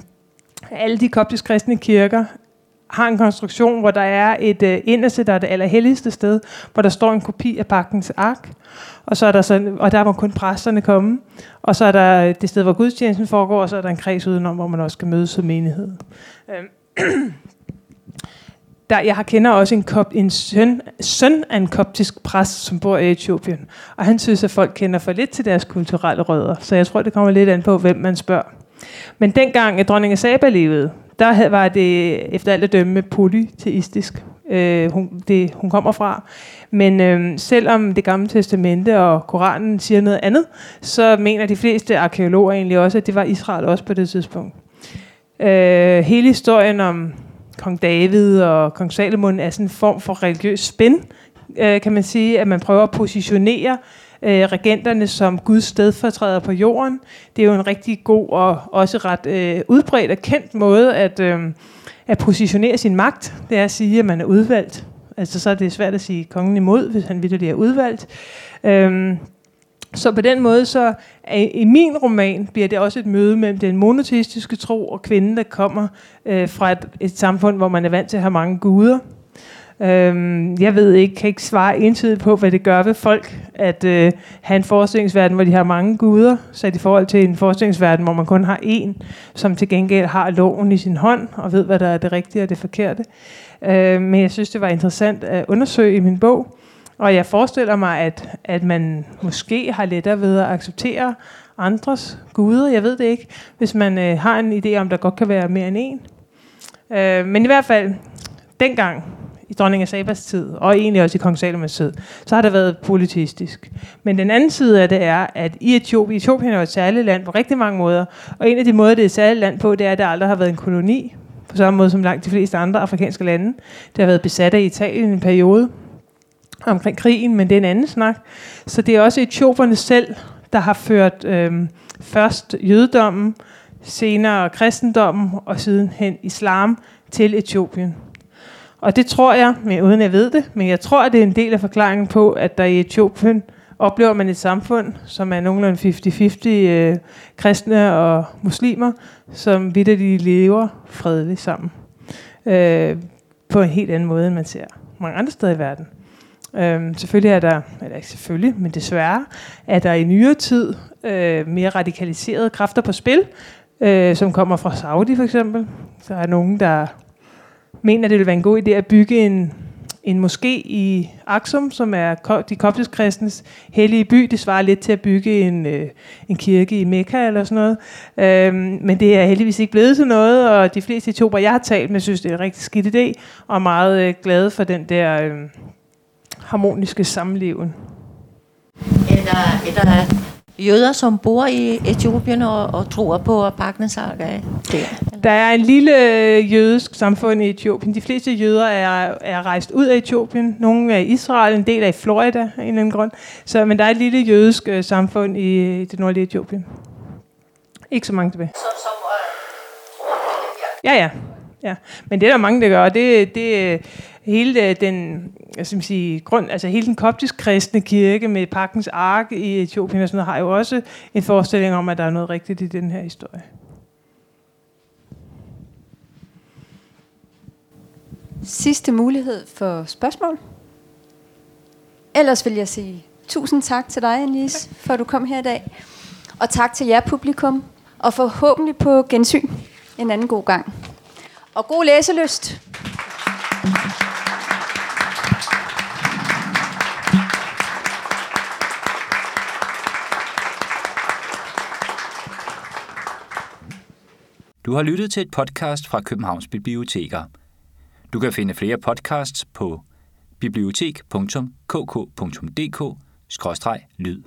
alle de koptisk kristne kirker har en konstruktion, hvor der er et øh, inderste, der er det allerhelligste sted, hvor der står en kopi af pakkens ark, og, så er der sådan, og der må kun præsterne komme, og så er der det sted, hvor gudstjenesten foregår, og så er der en kreds udenom, hvor man også skal mødes som menighed. Øh, der, jeg har kender også en, kop, en søn, søn af en koptisk præst, som bor i Etiopien. Og han synes, at folk kender for lidt til deres kulturelle rødder. Så jeg tror, det kommer lidt an på, hvem man spørger. Men dengang at dronning Saba levede, der var det efter alt at dømme polyteistisk, øh, hun, det, hun kommer fra. Men øh, selvom det gamle testamente og Koranen siger noget andet, så mener de fleste arkeologer egentlig også, at det var Israel også på det tidspunkt. Øh, hele historien om kong David og kong Salomon er sådan en form for religiøs spænd, øh, kan man sige, at man prøver at positionere øh, Øh, regenterne som Guds stedfortræder på jorden. Det er jo en rigtig god og også ret øh, udbredt og kendt måde at, øh, at positionere sin magt. Det er at sige, at man er udvalgt. Altså så er det svært at sige kongen imod, hvis han vidt er udvalgt. Øh, så på den måde, så i min roman bliver det også et møde mellem den monoteistiske tro og kvinden, der kommer øh, fra et, et samfund, hvor man er vant til at have mange guder. Øhm, jeg ved ikke, kan ikke svare entydigt på, hvad det gør ved folk, at øh, have en forestillingsverden, hvor de har mange guder, sat i forhold til en forestillingsverden, hvor man kun har en, som til gengæld har loven i sin hånd, og ved, hvad der er det rigtige og det forkerte. Øh, men jeg synes, det var interessant at undersøge i min bog, og jeg forestiller mig, at, at man måske har lettere ved at acceptere andres guder. Jeg ved det ikke, hvis man øh, har en idé om, der godt kan være mere end en. Øh, men i hvert fald, dengang, i dronning Asabas tid, og egentlig også i kong Salomons tid, så har det været politistisk. Men den anden side af det er, at i Etiopien, Etiopien er jo et særligt land på rigtig mange måder, og en af de måder, det er et særligt land på, det er, at der aldrig har været en koloni, på samme måde som langt de fleste andre afrikanske lande. Det har været besat af Italien i en periode, omkring krigen, men det er en anden snak. Så det er også etioperne selv, der har ført øh, først jødedommen, senere kristendommen og sidenhen islam til Etiopien. Og det tror jeg, men uden jeg ved det, men jeg tror, at det er en del af forklaringen på, at der i Etiopien oplever man et samfund, som er nogenlunde 50-50 øh, kristne og muslimer, som vidt de lever fredeligt sammen. Øh, på en helt anden måde, end man ser mange andre steder i verden. Øhm, selvfølgelig er der, eller ikke selvfølgelig, men desværre, er der i nyere tid øh, mere radikaliserede kræfter på spil, øh, som kommer fra Saudi for eksempel. Så er nogen, der mener, det vil være en god idé at bygge en, en moské i Aksum, som er de koptisk kristnes hellige by. Det svarer lidt til at bygge en, øh, en kirke i Mekka eller sådan noget. Øhm, men det er heldigvis ikke blevet til noget, og de fleste etioper, jeg har talt med, synes, det er en rigtig skidt idé, og er meget øh, glade for den der øh, harmoniske samleven. Et, der, et, der jøder, som bor i Etiopien og, og tror på Bagnesaga? Der? der er en lille øh, jødisk samfund i Etiopien. De fleste jøder er, er rejst ud af Etiopien. Nogle er i Israel, en del er i Florida af en eller anden grund. Så, men der er et lille jødisk uh, samfund i det nordlige Etiopien. Ikke så mange tilbage. Så, som, ja, ja. ja. Men det er der mange, der gør. Det, det, hele den, jeg skal sige, grund, altså hele den koptisk kristne kirke med pakkens ark i Etiopien og sådan noget, har jo også en forestilling om, at der er noget rigtigt i den her historie. Sidste mulighed for spørgsmål. Ellers vil jeg sige tusind tak til dig, Anis, for at du kom her i dag. Og tak til jer publikum. Og forhåbentlig på gensyn en anden god gang. Og god læselyst. Du har lyttet til et podcast fra Københavns Biblioteker. Du kan finde flere podcasts på bibliotek.kk.dk-lyd.